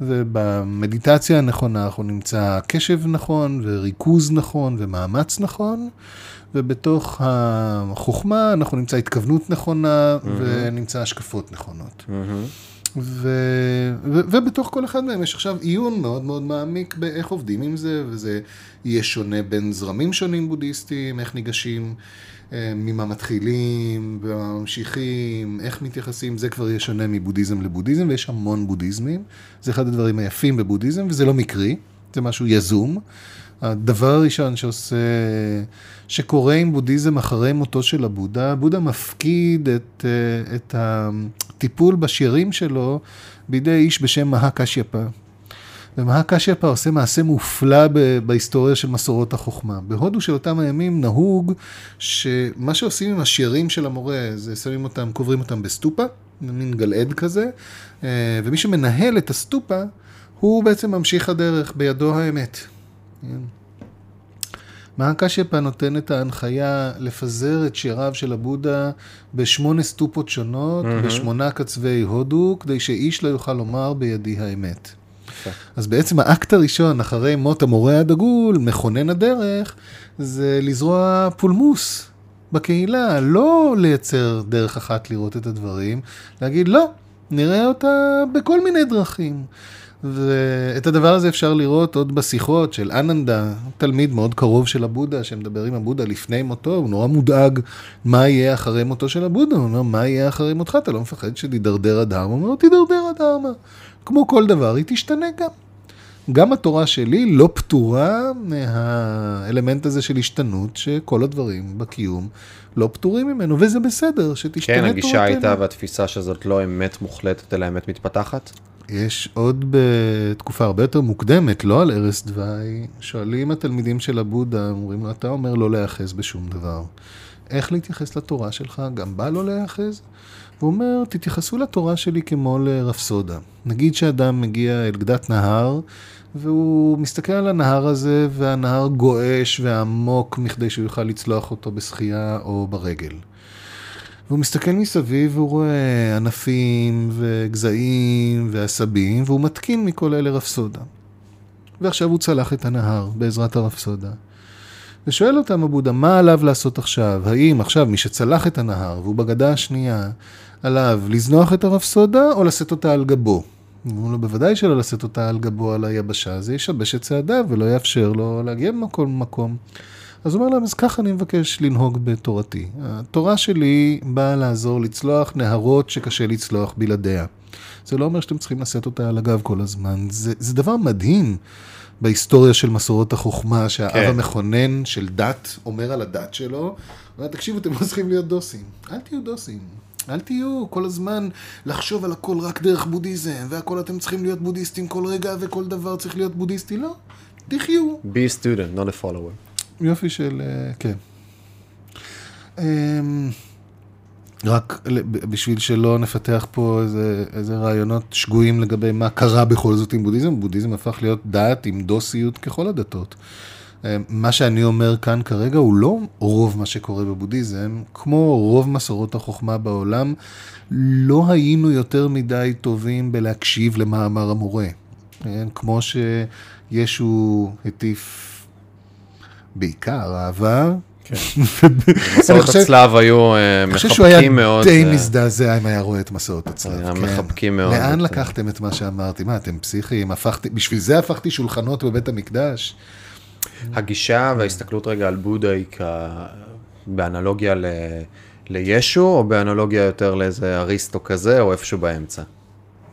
Speaker 2: ובמדיטציה הנכונה אנחנו נמצא קשב נכון, וריכוז נכון, ומאמץ נכון, ובתוך החוכמה אנחנו נמצא התכוונות נכונה, mm-hmm. ונמצא השקפות נכונות. Mm-hmm. ו... ו... ובתוך כל אחד מהם יש עכשיו עיון מאוד מאוד מעמיק באיך עובדים עם זה, וזה יהיה שונה בין זרמים שונים בודהיסטיים, איך ניגשים. אה, ממה מתחילים, ומה ממשיכים, איך מתייחסים, זה כבר יהיה שונה מבודהיזם לבודהיזם, ויש המון בודהיזמים. זה אחד הדברים היפים בבודהיזם, וזה לא מקרי, זה משהו יזום. הדבר הראשון שעושה, שקורה עם בודהיזם אחרי מותו של הבודה, הבודה מפקיד את, אה, את הטיפול בשירים שלו בידי איש בשם מהה קשיאפה. ומהה קשיאפה עושה מעשה מופלא בהיסטוריה של מסורות החוכמה. בהודו של אותם הימים נהוג שמה שעושים עם השירים של המורה, זה שמים אותם, קוברים אותם בסטופה, מין גלעד כזה, אה, ומי שמנהל את הסטופה, הוא בעצם ממשיך הדרך, בידו האמת. כן. מהה קשיאפה נותן את ההנחיה לפזר את שיריו של הבודה בשמונה סטופות שונות, mm-hmm. בשמונה קצווי הודו, כדי שאיש לא יוכל לומר בידי האמת. אז בעצם האקט הראשון, אחרי מות המורה הדגול, מכונן הדרך, זה לזרוע פולמוס בקהילה, לא לייצר דרך אחת לראות את הדברים, להגיד לא, נראה אותה בכל מיני דרכים. ואת הדבר הזה אפשר לראות עוד בשיחות של אננדה, תלמיד מאוד קרוב של הבודה, שמדבר עם הבודה לפני מותו, הוא נורא מודאג מה יהיה אחרי מותו של הבודה, הוא אומר, מה יהיה אחרי מותך? אתה לא מפחד שתידרדר הדרמה? הוא אומר, תידרדר הדרמה. כמו כל דבר, היא תשתנה גם. גם התורה שלי לא פטורה מהאלמנט הזה של השתנות, שכל הדברים בקיום לא פטורים ממנו, וזה בסדר, שתשתנה תורתנו.
Speaker 1: כן, הגישה הייתה והתפיסה שזאת לא אמת מוחלטת, אלא אמת מתפתחת?
Speaker 2: יש עוד בתקופה הרבה יותר מוקדמת, לא על ערש דווי, שואלים התלמידים של הבודה, אומרים לו, אתה אומר לא להיאחז בשום דבר. איך להתייחס לתורה שלך? גם בא לא להיאחז? הוא אומר, תתייחסו לתורה שלי כמו לרפסודה. נגיד שאדם מגיע אל גדת נהר, והוא מסתכל על הנהר הזה, והנהר גועש ועמוק מכדי שהוא יוכל לצלוח אותו בשחייה או ברגל. והוא מסתכל מסביב והוא רואה ענפים וגזעים ועשבים, והוא מתקין מכל אלה רפסודה. ועכשיו הוא צלח את הנהר בעזרת הרפסודה. ושואל אותם הבודה, מה עליו לעשות עכשיו? האם עכשיו מי שצלח את הנהר והוא בגדה השנייה, עליו לזנוח את הרפסודה או לשאת אותה על גבו? אמרו לו, בוודאי שלא לשאת אותה על גבו על היבשה, זה ישבש את צעדיו ולא יאפשר לו להגיע במקום למקום. אז הוא אומר להם, אז ככה אני מבקש לנהוג בתורתי. התורה שלי באה לעזור לצלוח נהרות שקשה לצלוח בלעדיה. זה לא אומר שאתם צריכים לשאת אותה על הגב כל הזמן. זה, זה דבר מדהים בהיסטוריה של מסורות החוכמה, שהאב כן. המכונן של דת אומר על הדת שלו, אומר, תקשיבו, אתם לא צריכים להיות דוסים. אל תהיו דוסים. אל תהיו כל הזמן לחשוב על הכל רק דרך בודהיזם, והכל אתם צריכים להיות בודהיסטים כל רגע, וכל דבר צריך להיות בודהיסטי. לא, תחיו.
Speaker 1: be a student, not a follower.
Speaker 2: יופי של, אה, כן. אמ, רק בשביל שלא נפתח פה איזה, איזה רעיונות שגויים לגבי מה קרה בכל זאת עם בודהיזם, בודהיזם הפך להיות דת עם דוסיות ככל הדתות. אמ, מה שאני אומר כאן כרגע הוא לא רוב מה שקורה בבודהיזם, כמו רוב מסורות החוכמה בעולם, לא היינו יותר מדי טובים בלהקשיב למה אמר המורה. כן? כמו שישו הטיף בעיקר אהבה.
Speaker 1: כן. (laughs) מסעות הצלב היו מחבקים מאוד. אני חושב שהוא היה
Speaker 2: די אה, מזדעזע אם היה רואה את מסעות הצלב.
Speaker 1: היה מחבקים מאוד.
Speaker 2: לאן לקחתם את מה שאמרתי? מה, אתם פסיכיים? בשביל זה הפכתי שולחנות בבית המקדש?
Speaker 1: הגישה וההסתכלות רגע על בודה היא באנלוגיה לישו, או באנלוגיה יותר לאיזה אריסטו כזה, או איפשהו באמצע?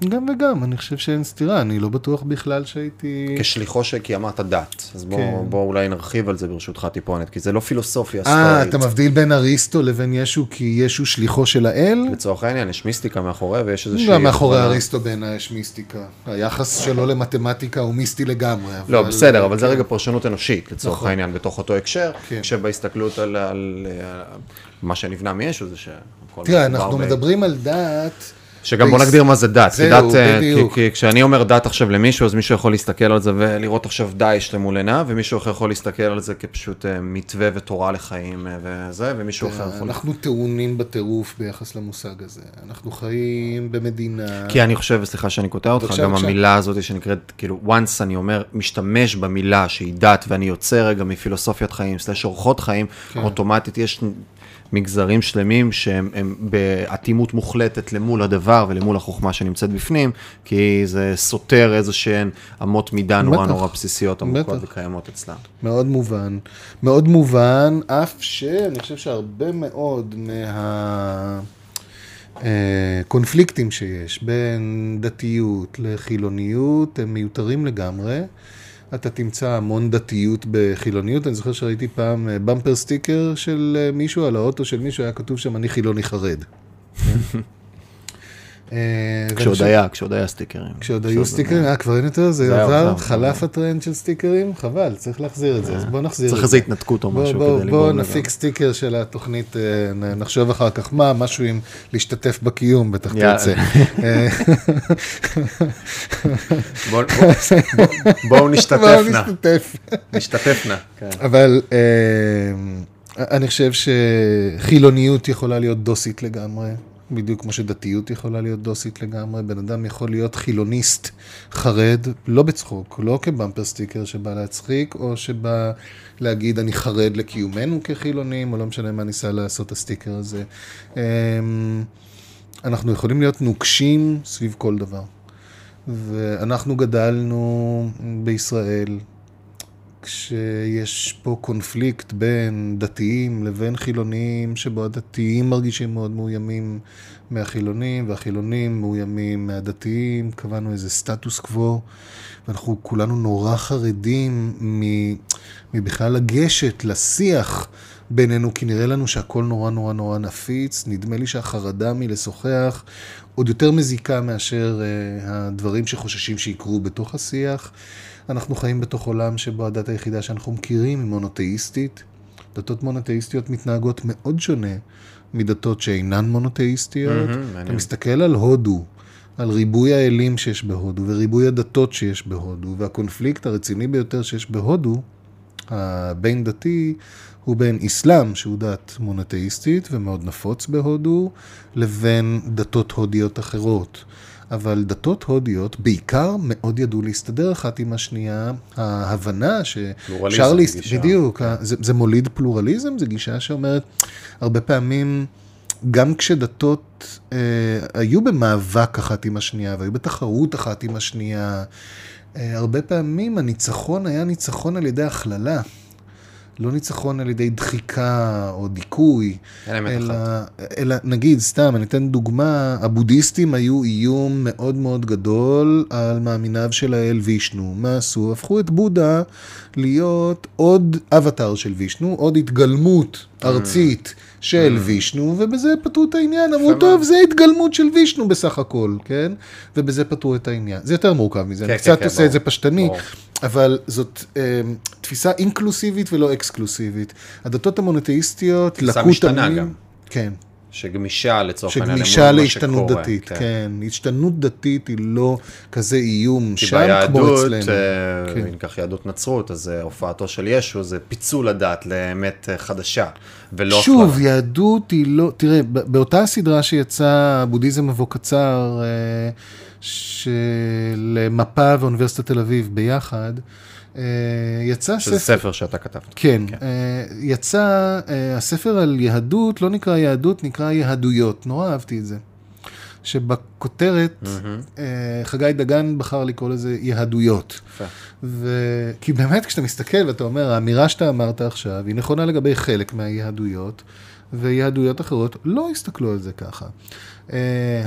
Speaker 2: גם וגם, אני חושב שאין סתירה, אני לא בטוח בכלל שהייתי...
Speaker 1: כשליחו של, כי אמרת דת, אז בוא, כן. בוא אולי נרחיב על זה ברשותך טיפונת, כי זה לא פילוסופיה
Speaker 2: סטורית. אה, אתה מבדיל בין אריסטו לבין ישו, כי ישו שליחו של האל?
Speaker 1: לצורך העניין, יש מיסטיקה מאחורי, ויש איזושהי...
Speaker 2: גם מאחורי אריסטו בעיניי יש מיסטיקה. היחס שלו למתמטיקה הוא מיסטי לגמרי.
Speaker 1: לא, אבל... בסדר, אבל כן. זה רגע פרשנות אנושית, לצורך נכון. העניין, בתוך אותו הקשר, כן. כשבהסתכלות על, על, על, על מה שנבנה מישו זה שהכל...
Speaker 2: תראה, אנחנו מדברים על דת...
Speaker 1: שגם בוא נגדיר מה זה דת. כי
Speaker 2: זהו,
Speaker 1: דת, אה,
Speaker 2: בדיוק.
Speaker 1: כי, כי כשאני אומר דת עכשיו למישהו, אז מישהו יכול להסתכל על זה ולראות עכשיו דאעש למול עיניו, ומישהו אחר יכול להסתכל על זה כפשוט אה, מתווה ותורה לחיים אה, וזה, ומישהו אחר יכול...
Speaker 2: אנחנו טעונים בטירוף ביחס למושג הזה. אנחנו חיים במדינה...
Speaker 1: כי אני חושב, סליחה שאני קוטע אותך, גם. המילה הזאת שנקראת, כאילו, once אני אומר, משתמש במילה שהיא דת, ואני יוצא רגע מפילוסופיית חיים, סלש אורחות חיים,
Speaker 2: כן.
Speaker 1: אוטומטית יש מגזרים שלמים שהם הם באטימות מוחלטת למול הדבר ולמול החוכמה שנמצאת בפנים, כי זה סותר איזה שהן אמות מידה נורא. נורא בסיסיות עמוקות. וקיימות אצלם.
Speaker 2: מאוד מובן. מאוד מובן, אף שאני חושב שהרבה מאוד מה... אה, קונפליקטים שיש בין דתיות לחילוניות הם מיותרים לגמרי. אתה תמצא המון דתיות בחילוניות. אני זוכר שראיתי פעם אה, bumper sticker של אה, מישהו על האוטו של מישהו, היה כתוב שם אני חילוני חרד. (laughs) אה,
Speaker 3: כשעוד היה, כשעוד היה סטיקרים.
Speaker 2: כשעוד היו סטיקרים, אה, כבר אין יותר, זה
Speaker 3: היה
Speaker 2: עבר, חלף הטרנד של סטיקרים, חבל, צריך להחזיר את זה, אז בוא נחזיר את זה.
Speaker 3: צריך איזה התנתקות או
Speaker 2: בוא,
Speaker 3: משהו
Speaker 2: בוא,
Speaker 3: כדי
Speaker 2: בוא
Speaker 3: לגרום
Speaker 2: נפיק סטיקר של התוכנית, אה, נחשוב אחר כך מה, משהו עם להשתתף בקיום, בטח. תרצה. (laughs) אה,
Speaker 1: בואו בוא,
Speaker 2: בוא. נשתתף
Speaker 1: נא. כן.
Speaker 2: אבל אה, אני חושב שחילוניות יכולה להיות דוסית לגמרי, בדיוק כמו שדתיות יכולה להיות דוסית לגמרי. בן אדם יכול להיות חילוניסט חרד, לא בצחוק, לא כבמפר סטיקר שבא להצחיק, או שבא להגיד אני חרד לקיומנו כחילונים, או לא משנה מה ניסה לעשות הסטיקר הזה. אה, אנחנו יכולים להיות נוקשים סביב כל דבר. ואנחנו גדלנו בישראל כשיש פה קונפליקט בין דתיים לבין חילונים, שבו הדתיים מרגישים מאוד מאוימים מהחילונים, והחילונים מאוימים מהדתיים, קבענו איזה סטטוס קוו, ואנחנו כולנו נורא חרדים מבכלל לגשת לשיח בינינו, כי נראה לנו שהכל נורא נורא נורא נפיץ. נדמה לי שהחרדה מלשוחח עוד יותר מזיקה מאשר uh, הדברים שחוששים שיקרו בתוך השיח. אנחנו חיים בתוך עולם שבו הדת היחידה שאנחנו מכירים היא מונותאיסטית. דתות מונותאיסטיות מתנהגות מאוד שונה מדתות שאינן מונותאיסטיות.
Speaker 1: מהמם,
Speaker 2: אתה. מסתכל על הודו, על ריבוי האלים שיש בהודו וריבוי הדתות שיש בהודו, והקונפליקט הרציני ביותר שיש בהודו, הבין דתי, הוא בין אסלאם, שהוא דת מונותאיסטית ומאוד נפוץ בהודו, לבין דתות הודיות אחרות. אבל דתות הודיות בעיקר מאוד ידעו להסתדר אחת עם השנייה. ההבנה שאפשר...
Speaker 1: פלורליזם,
Speaker 2: להס-
Speaker 1: גישה,
Speaker 2: בדיוק,
Speaker 1: כן.
Speaker 2: זה, זה מוליד פלורליזם, זו גישה שאומרת, הרבה פעמים, גם כשדתות אה, היו במאבק אחת עם השנייה, והיו בתחרות אחת עם השנייה, אה, הרבה פעמים הניצחון היה ניצחון על ידי הכללה. לא ניצחון על ידי דחיקה או דיכוי, אלא. אלא נגיד, סתם, אני אתן דוגמה, הבודהיסטים היו איום מאוד מאוד גדול על מאמיניו של האל וישנו. מה עשו? הפכו את בודה להיות עוד אבטאר של וישנו, עוד התגלמות ארצית של וישנו, ובזה פתרו את העניין. אמרו. טוב, זה התגלמות של וישנו בסך הכל, כן? ובזה פתרו את העניין. זה יותר מורכב מזה,
Speaker 1: כן,
Speaker 2: אני
Speaker 1: כן,
Speaker 2: קצת
Speaker 1: כן,
Speaker 2: עושה. את זה פשטני. אבל זאת אה, תפיסה אינקלוסיבית ולא אקסקלוסיבית. הדתות המונותאיסטיות
Speaker 1: תפיסה
Speaker 2: לקו
Speaker 1: משתנה
Speaker 2: תמים-
Speaker 1: גם.
Speaker 2: כן,
Speaker 1: שגמישה לצורך העניין.
Speaker 2: שגמישה להשתנות דתית, כן. השתנות דתית היא לא כזה איום
Speaker 1: כי
Speaker 2: שם כמו
Speaker 1: ביהדות,
Speaker 2: אצלנו.
Speaker 1: אה,
Speaker 2: כן.
Speaker 1: אם ניקח יהדות נצרות, אז אה, הופעתו של ישו זה פיצול הדת לאמת אה, חדשה, ולא
Speaker 2: שוב,
Speaker 1: הכללה.
Speaker 2: יהדות היא לא, תראה, באותה הסדרה שיצא בודהיזם מבוא קצר, של מפה ואוניברסיטת תל אביב ביחד, יצא
Speaker 1: שזה
Speaker 2: ספר,
Speaker 1: ספר שאתה כתבת.
Speaker 2: כן, אה, יצא, אה, הספר על יהדות לא נקרא יהדות, נקרא יהדויות, נורא אהבתי את זה. שבכותרת, אה, חגי דגן בחר לקרוא לזה יהדויות. ו... כי באמת כשאתה מסתכל ואתה אומר, האמירה שאתה אמרת עכשיו היא נכונה לגבי חלק מהיהדויות, ויהדויות אחרות לא הסתכלו על זה ככה. Uh,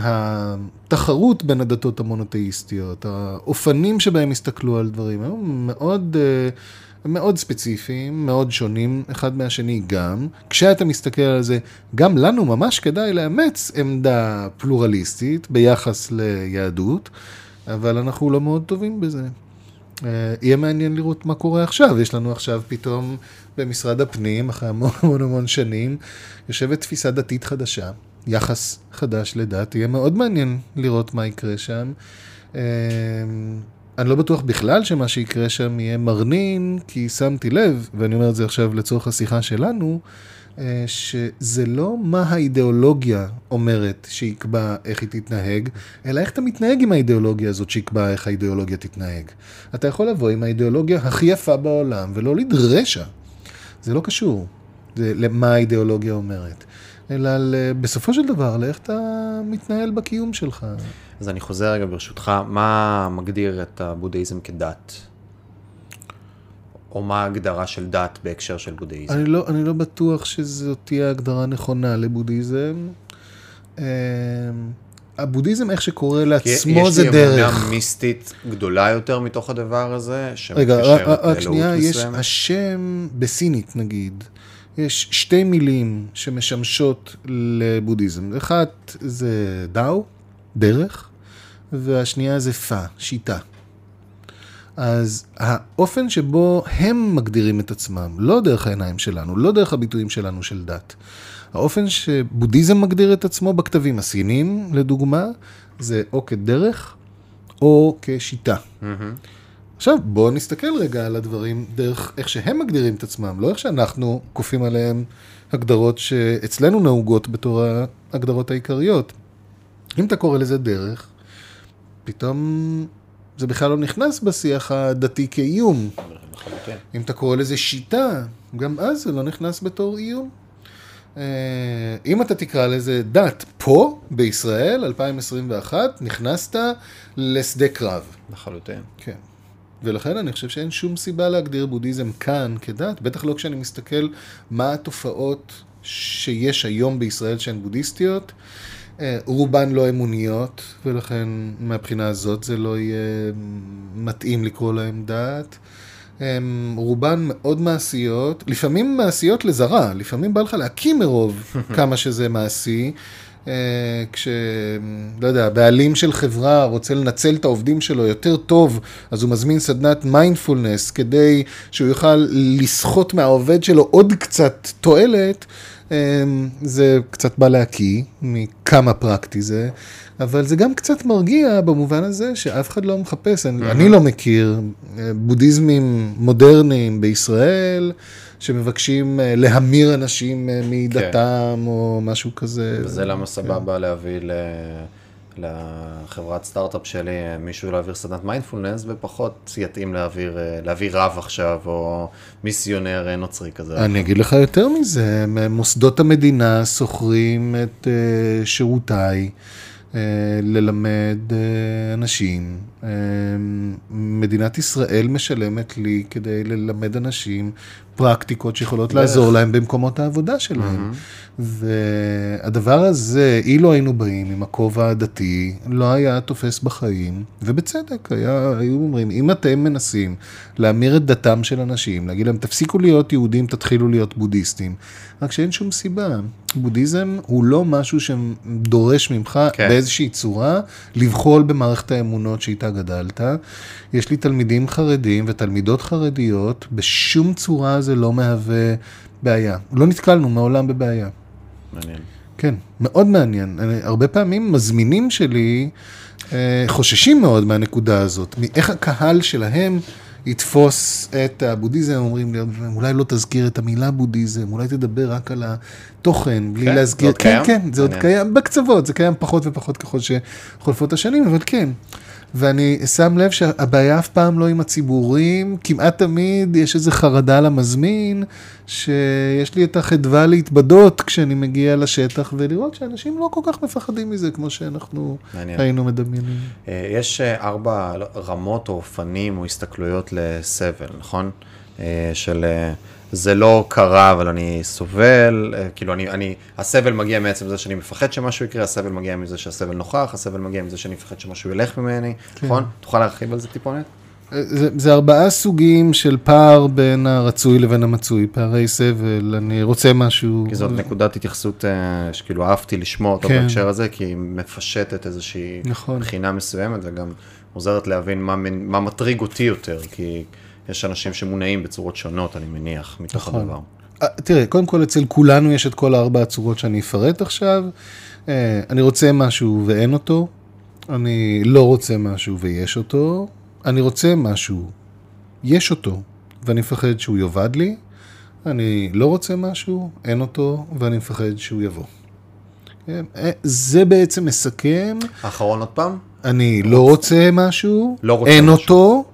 Speaker 2: התחרות בין הדתות המונותאיסטיות, האופנים שבהם הסתכלו על דברים, היו מאוד, uh, מאוד ספציפיים, מאוד שונים אחד מהשני גם. כשאתה מסתכל על זה, גם לנו ממש כדאי לאמץ עמדה פלורליסטית ביחס ליהדות, אבל אנחנו לא מאוד טובים בזה. אה, יהיה מעניין לראות מה קורה עכשיו. יש לנו עכשיו פתאום במשרד הפנים, אחרי המון המון המון שנים, יושבת תפיסה דתית חדשה, יחס חדש לדת, יהיה מאוד מעניין לראות מה יקרה שם. אה, אני לא בטוח בכלל שמה שיקרה שם יהיה מרנין, כי שמתי לב, ואני אומר את זה עכשיו לצורך השיחה שלנו, אה, שזה לא מה האידיאולוגיה אומרת שיקבע איך היא תתנהג, אלא איך אתה מתנהג עם האידיאולוגיה הזאת שיקבע איך האידיאולוגיה תתנהג. אתה יכול לבוא עם האידיאולוגיה הכי יפה בעולם ולהוליד רשע. זה לא קשור זה למה האידיאולוגיה אומרת, אלא בסופו של דבר לאיך אתה מתנהל בקיום שלך.
Speaker 1: אז אני חוזר רגע ברשותך, מה מגדיר את הבודהיזם כדת? או מה ההגדרה של דת בהקשר של בודהיזם?
Speaker 2: אני לא, אני לא בטוח שזאת תהיה הגדרה נכונה לבודהיזם. אמ, הבודהיזם, איך שקורא לעצמו, זה
Speaker 1: דרך.
Speaker 2: יש
Speaker 1: לי אמונה מיסטית גדולה יותר מתוך הדבר הזה,
Speaker 2: רגע, רק שנייה, יש השם בסינית נגיד. יש שתי מילים שמשמשות לבודהיזם. אחת זה דאו, דרך, והשנייה זה פא, שיטה. אז האופן שבו הם מגדירים את עצמם, לא דרך העיניים שלנו, לא דרך הביטויים שלנו של דת. האופן שבודהיזם מגדיר את עצמו בכתבים הסינים, לדוגמה, זה או כדרך או כשיטה. Mm-hmm. עכשיו, בואו נסתכל רגע על הדברים דרך איך שהם מגדירים את עצמם, לא איך שאנחנו כופים עליהם הגדרות שאצלנו נהוגות בתור ההגדרות העיקריות. אם אתה קורא לזה דרך, פתאום זה בכלל לא נכנס בשיח הדתי כאיום. אם אתה קורא לזה שיטה, גם אז זה לא נכנס בתור איום. אה, אם אתה תקרא לזה דת פה, בישראל, 2021, נכנסת לשדה קרב.
Speaker 1: לחלוטין.
Speaker 2: כן. ולכן אני חושב שאין שום סיבה להגדיר בודהיזם כאן כדת, בטח לא כשאני מסתכל מה התופעות שיש היום בישראל שהן בודהיסטיות. אה, רובן לא אמוניות, ולכן מהבחינה הזאת זה לא יהיה מתאים לקרוא להן דת. הן רובן מאוד מעשיות, לפעמים מעשיות לזרה, לפעמים בא לך להקים מרוב (laughs) כמה שזה מעשי. אה, כש... לא יודע, בעלים של חברה רוצה לנצל את העובדים שלו יותר טוב, אז הוא מזמין סדנת מיינדפולנס כדי שהוא יוכל לסחוט מהעובד שלו עוד קצת תועלת. אמ, זה קצת בא להקיא מכמה פרקטי זה, אבל זה גם קצת מרגיע במובן הזה שאף אחד לא מחפש, אני, אני לא מכיר אה, בודהיזמים מודרניים בישראל שמבקשים אה, להמיר אנשים אה, מדתם כן. או משהו כזה.
Speaker 1: וזה למה סבבה כן. להביא ל... לחברת סטארט-אפ שלי מישהו להעביר סדנת מיינדפולנס ופחות יתאים להעביר, להעביר רב עכשיו או מיסיונר נוצרי כזה.
Speaker 2: אני אגיד לך יותר מזה, מוסדות המדינה שוכרים את uh, שירותיי ללמד אנשים. מדינת ישראל משלמת לי כדי ללמד אנשים פרקטיקות שיכולות לעזור להם במקומות העבודה שלהם. Mm-hmm. והדבר הזה, אילו היינו באים עם הכובע הדתי, לא היה תופס בחיים, ובצדק, היה, היו אומרים, אם אתם מנסים להמיר את דתם של אנשים, להגיד להם, תפסיקו להיות יהודים, תתחילו להיות בודהיסטים, רק שאין שום סיבה. בודהיזם הוא לא משהו שדורש ממך כן. באיזושהי צורה לבחול במערכת האמונות שאיתה גדלת. יש לי תלמידים חרדים ותלמידות חרדיות, בשום צורה זה לא מהווה בעיה. לא נתקלנו מעולם בבעיה.
Speaker 1: מעניין.
Speaker 2: כן, מאוד מעניין. אני, הרבה פעמים מזמינים שלי אה, חוששים מאוד מהנקודה הזאת, מאיך הקהל שלהם יתפוס את הבודהיזם, אומרים לי, אולי לא תזכיר את המילה בודהיזם, אולי תדבר רק על התוכן, בלי כן, להזכיר, כן, כן, זה עוד קיים בקצוות, זה קיים פחות ופחות ככל שחולפות השנים, אבל כן. ואני שם לב שהבעיה אף פעם לא עם הציבורים, כמעט תמיד יש איזו חרדה למזמין, שיש לי את החדווה להתבדות כשאני מגיע לשטח ולראות שאנשים לא כל כך מפחדים מזה כמו שאנחנו מעניין. היינו מדמיינים.
Speaker 1: אה, יש אה, ארבע רמות או אופנים או הסתכלויות לסבל, נכון? אה, של... זה לא קרה, אבל אני סובל, אה, כאילו אני, אני, הסבל מגיע מעצם זה שאני מפחד שמשהו יקרה, הסבל מגיע מזה שהסבל נוכח, הסבל מגיע מזה שאני מפחד שמשהו ילך ממני, כן. נכון? תוכל להרחיב על זה טיפונת?
Speaker 2: אה, זה, זה ארבעה סוגים של פער בין הרצוי לבין המצוי, פערי סבל, אני רוצה משהו...
Speaker 1: כי זאת נקודת התייחסות אה, שכאילו אהבתי לשמוע אותו כן. בהקשר הזה, כי היא מפשטת איזושהי נכון. בחינה מסוימת, וגם עוזרת להבין מה, מה מטריג אותי יותר, כי... יש אנשים שמונעים בצורות שונות, אני מניח, מתוך נכון. הדבר.
Speaker 2: אה, תראה, קודם כל אצל כולנו יש את כל הארבע הצורות שאני אפרט עכשיו. אה, אני רוצה משהו ואין אותו, אני לא רוצה משהו ויש אותו, אני רוצה משהו, יש אותו, ואני מפחד שהוא יאבד לי, אני לא רוצה משהו, אין אותו, ואני מפחד שהוא יבוא. אה, זה בעצם מסכם,
Speaker 1: האחרון עוד פעם?
Speaker 2: אני לא רוצה משהו,
Speaker 1: לא רוצה
Speaker 2: אין
Speaker 1: משהו.
Speaker 2: אותו,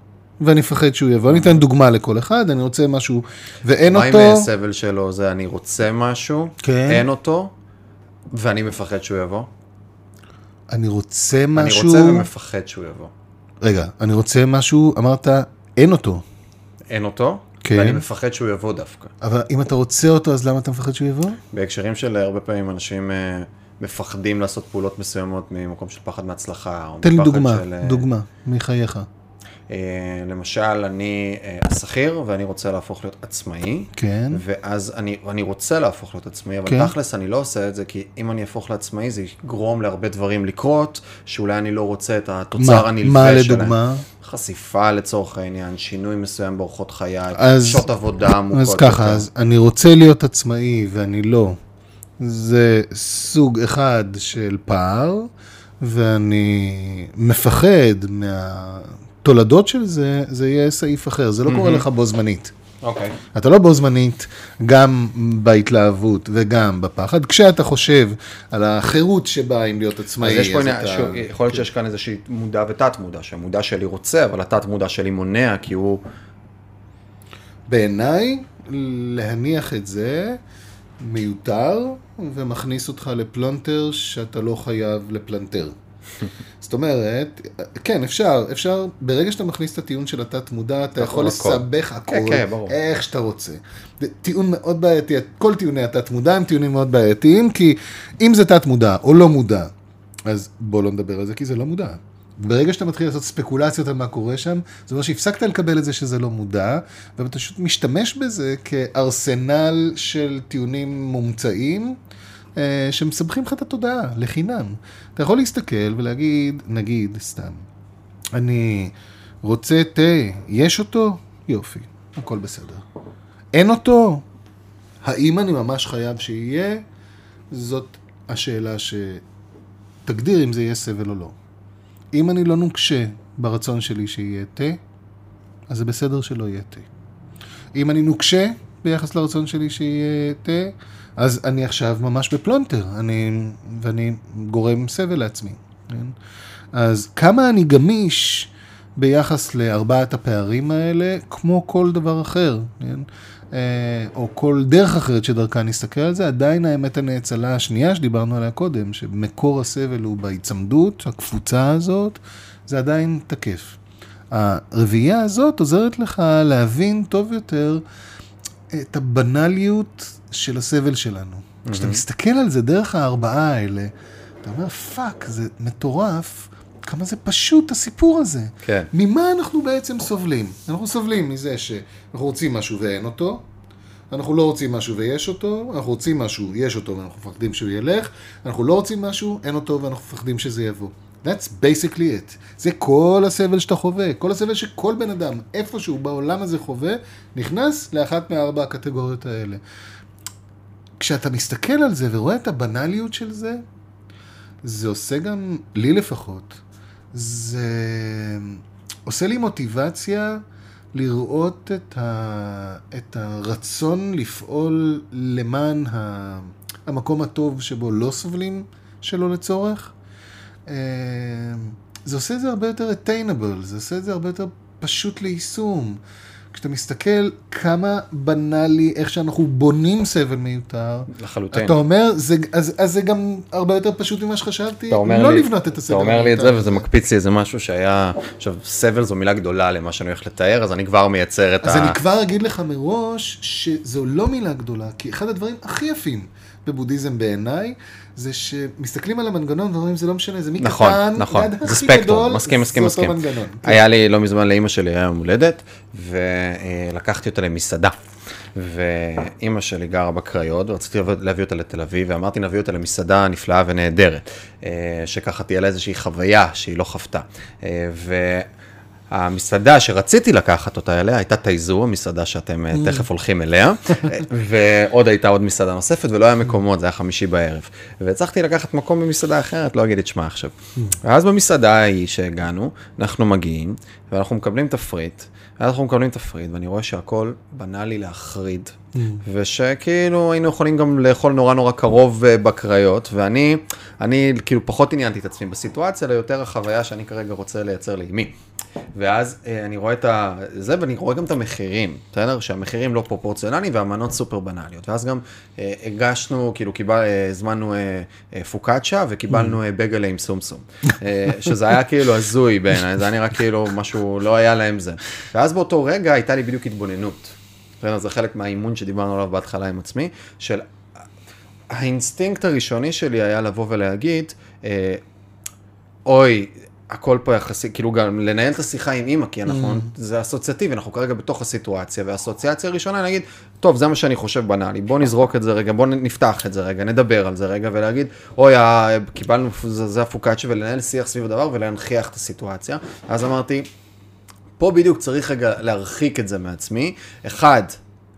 Speaker 2: ואני מפחד שהוא יבוא. אני אתן דוגמה לכל אחד, אני רוצה משהו ואין
Speaker 1: מה עם
Speaker 2: אותו.
Speaker 1: הסבל שלו? זה אני רוצה משהו,
Speaker 2: כן.
Speaker 1: אין אותו, ואני מפחד שהוא יבוא.
Speaker 2: אני רוצה
Speaker 1: אני
Speaker 2: משהו...
Speaker 1: רוצה ומפחד שהוא יבוא.
Speaker 2: רגע, אני רוצה משהו, אמרת, אין אותו.
Speaker 1: אין אותו,
Speaker 2: כן.
Speaker 1: ואני מפחד שהוא יבוא דווקא.
Speaker 2: אבל אם אתה רוצה אותו, אז למה אתה מפחד שהוא יבוא?
Speaker 1: בהקשרים של הרבה פעמים אנשים אה, מפחדים לעשות פעולות מסוימות ממקום של פחד מהצלחה.
Speaker 2: תן לי דוגמה,
Speaker 1: של, אה,
Speaker 2: דוגמה, מחייך.
Speaker 1: אה, למשל, אני אה, השכיר ואני רוצה להפוך להיות עצמאי.
Speaker 2: כן.
Speaker 1: ואז אני, אני רוצה להפוך להיות עצמאי, אבל
Speaker 2: כן.
Speaker 1: תכלס אני לא עושה את זה, כי אם אני אהפוך לעצמאי זה יגרום להרבה דברים לקרות, שאולי אני לא רוצה את התוצר
Speaker 2: מה-
Speaker 1: הנלווה
Speaker 2: מה
Speaker 1: שלהם.
Speaker 2: לדוגמה?
Speaker 1: חשיפה לצורך העניין, שינוי מסוים באורחות חיי,
Speaker 2: אז-
Speaker 1: שעות עבודה עמוקות.
Speaker 2: אז ככה,
Speaker 1: יותר.
Speaker 2: אז אני רוצה להיות עצמאי ואני לא. זה סוג אחד של פער, ואני מפחד מהתולדות של זה, זה יהיה סעיף אחר, זה לא קורה לך בו זמנית.
Speaker 1: אוקיי.
Speaker 2: אתה לא בו זמנית גם בהתלהבות וגם בפחד. כשאתה חושב על החירות שבאה עם להיות עצמאי,
Speaker 1: אז יש פה עניין,
Speaker 2: אתה-
Speaker 1: יכול להיות שיש כאן איזושהי מודע ותת מודע, שהמודע שלי רוצה, אבל התת מודע שלי מונע, כי הוא...
Speaker 2: בעיניי, להניח את זה מיותר ומכניס אותך לפלונטר שאתה לא חייב לפלנטר. (laughs) זאת אומרת, כן, אפשר, אפשר, ברגע שאתה מכניס את הטיעון של התת מודע, אתה יכול
Speaker 1: הכל.
Speaker 2: לסבך הכל,
Speaker 1: כן, כן, ברור.
Speaker 2: איך שאתה רוצה. טיעון מאוד בעייתי, כל טיעוני התת מודע הם טיעונים מאוד בעייתיים, כי אם זה תת מודע או לא מודע, אז בוא לא נדבר על זה, כי זה לא מודע. ברגע שאתה מתחיל לעשות ספקולציות על מה קורה שם, זה אומר שהפסקת לקבל את זה שזה לא מודע, ואתה פשוט משתמש בזה כארסנל של טיעונים מומצאים, שמסבכים לך את התודעה, לחינם. אתה יכול להסתכל ולהגיד, נגיד, סתם, אני רוצה תה, יש אותו? יופי, הכל בסדר. אין אותו? האם אני ממש חייב שיהיה? זאת השאלה שתגדיר אם זה יהיה סבל או לא. אם אני לא נוקשה ברצון שלי שיהיה תה, אז זה בסדר שלא יהיה תה. אם אני נוקשה ביחס לרצון שלי שיהיה תה, אז אני עכשיו ממש בפלונטר, אני, ואני גורם סבל לעצמי. כן? אז כמה אני גמיש ביחס לארבעת הפערים האלה, כמו כל דבר אחר, כן? אה, או כל דרך אחרת שדרכה נסתכל על זה, עדיין האמת הנאצלה השנייה שדיברנו עליה קודם, שמקור הסבל הוא בהיצמדות, הקפוצה הזאת, זה עדיין תקף. הרביעייה הזאת עוזרת לך להבין טוב יותר את הבנאליות של הסבל שלנו. כשאתה מסתכל על זה דרך הארבעה האלה, אתה אומר, fuck, זה מטורף, כמה זה פשוט הסיפור הזה.
Speaker 1: כן.
Speaker 2: ממה אנחנו בעצם סובלים? אנחנו סובלים מזה שאנחנו רוצים משהו ואין אותו, אנחנו לא רוצים משהו ויש אותו, אנחנו רוצים משהו, יש אותו ואנחנו מפחדים שהוא ילך, אנחנו לא רוצים משהו, אין אותו ואנחנו מפחדים שזה יבוא. That's basically it. זה כל הסבל שאתה חווה, כל הסבל שכל בן אדם, איפשהו בעולם הזה חווה, נכנס לאחת מארבע הקטגוריות האלה. כשאתה מסתכל על זה ורואה את הבנאליות של זה, זה עושה גם, לי לפחות, זה עושה לי מוטיבציה לראות את, ה, את הרצון לפעול למען ה, המקום הטוב שבו לא סובלים שלא לצורך. אה, זה עושה את זה הרבה יותר attainable, זה עושה את זה הרבה יותר פשוט ליישום. כשאתה מסתכל כמה בנאלי, איך שאנחנו בונים סבל מיותר,
Speaker 1: לחלוטין.
Speaker 2: אתה אומר, זה, אז, אז זה גם הרבה יותר פשוט ממה שחשבתי, לא
Speaker 1: לי,
Speaker 2: לבנות את הסבל.
Speaker 1: אתה אומר לי את זה וזה. מקפיץ לי איזה משהו שהיה, עכשיו סבל זו מילה גדולה למה שאני הולך לתאר, אז אני כבר מייצר את
Speaker 2: אז
Speaker 1: ה...
Speaker 2: אני כבר אגיד לך מראש שזו לא מילה גדולה, כי אחד הדברים הכי יפים בבודהיזם בעיניי, זה שמסתכלים על המנגנון ואומרים זה לא משנה, זה מקטן,
Speaker 1: נכון, נכון, זה ספקטרום, מסכים, מסכים, מסכים.
Speaker 2: מנגנון. כן.
Speaker 1: היה לי לא מזמן לאימא שלי היה יום הולדת, ולקחתי אותה למסעדה. ואימא שלי גרה בקריות, ורציתי להביא- אותה לתל אביב, ואמרתי נביא אותה למסעדה נפלאה ונהדרת, אה, שככה תהיה לה איזושהי חוויה שהיא לא חוותה. אה, המסעדה שרציתי לקחת אותה אליה הייתה טייזו, המסעדה שאתם אה, תכף הולכים אליה, (laughs) ועוד הייתה עוד מסעדה נוספת, ולא היה מקומות, זה היה חמישי בערב. והצלחתי לקחת מקום במסעדה אחרת, לא אגיד את שמה עכשיו. ואז במסעדה ההיא שהגענו, אנחנו מגיעים, ואנחנו מקבלים תפריט, אנחנו מקבלים תפריט, ואני רואה שהכל בנאלי להחריד, ושכאילו היינו יכולים גם לאכול נורא נורא קרוב אה, בקריות, ואני, אני כאילו פחות עניינתי את עצמי בסיטואציה, אלא יותר החוויה שאני כרגע רוצה לייצר לאימי. ואז אה, אני רואה את ה... זה, ואני רואה גם את המחירים, בסדר? שהמחירים לא פרופורציונליים והמנות סופר בנאליות. ואז גם אה, הגשנו, כאילו, קיבל, אה, הזמנו אה, אה, פוקאצ'ה וקיבלנו אה, בגלה עם סומסום. אה, שזה היה כאילו הזוי בעיניי, זה היה נראה כאילו משהו, לא היה להם זה. ואז באותו רגע הייתה לי בדיוק התבוננות. בסדר? זה חלק מהאימון שדיברנו עליו בהתחלה עם עצמי, של האינסטינקט הראשוני שלי היה לבוא ולהגיד, אה, אוי, הכל פה יחסי, כאילו גם לנהל את השיחה עם אימא, כי אנחנו, mm. זה אסוציאטיבי, אנחנו כרגע בתוך הסיטואציה, והאסוציאציה הראשונה, נגיד, טוב, זה מה שאני חושב בנאלי, בוא נזרוק את זה רגע, בוא נפתח את זה רגע, נדבר על זה רגע, ולהגיד, אוי, קיבלנו, זה, זה הפוקאצ'ה, ולנהל שיח סביב הדבר ולהנכיח את הסיטואציה. אז אמרתי, פה בדיוק צריך רגע להרחיק את זה מעצמי. אחד,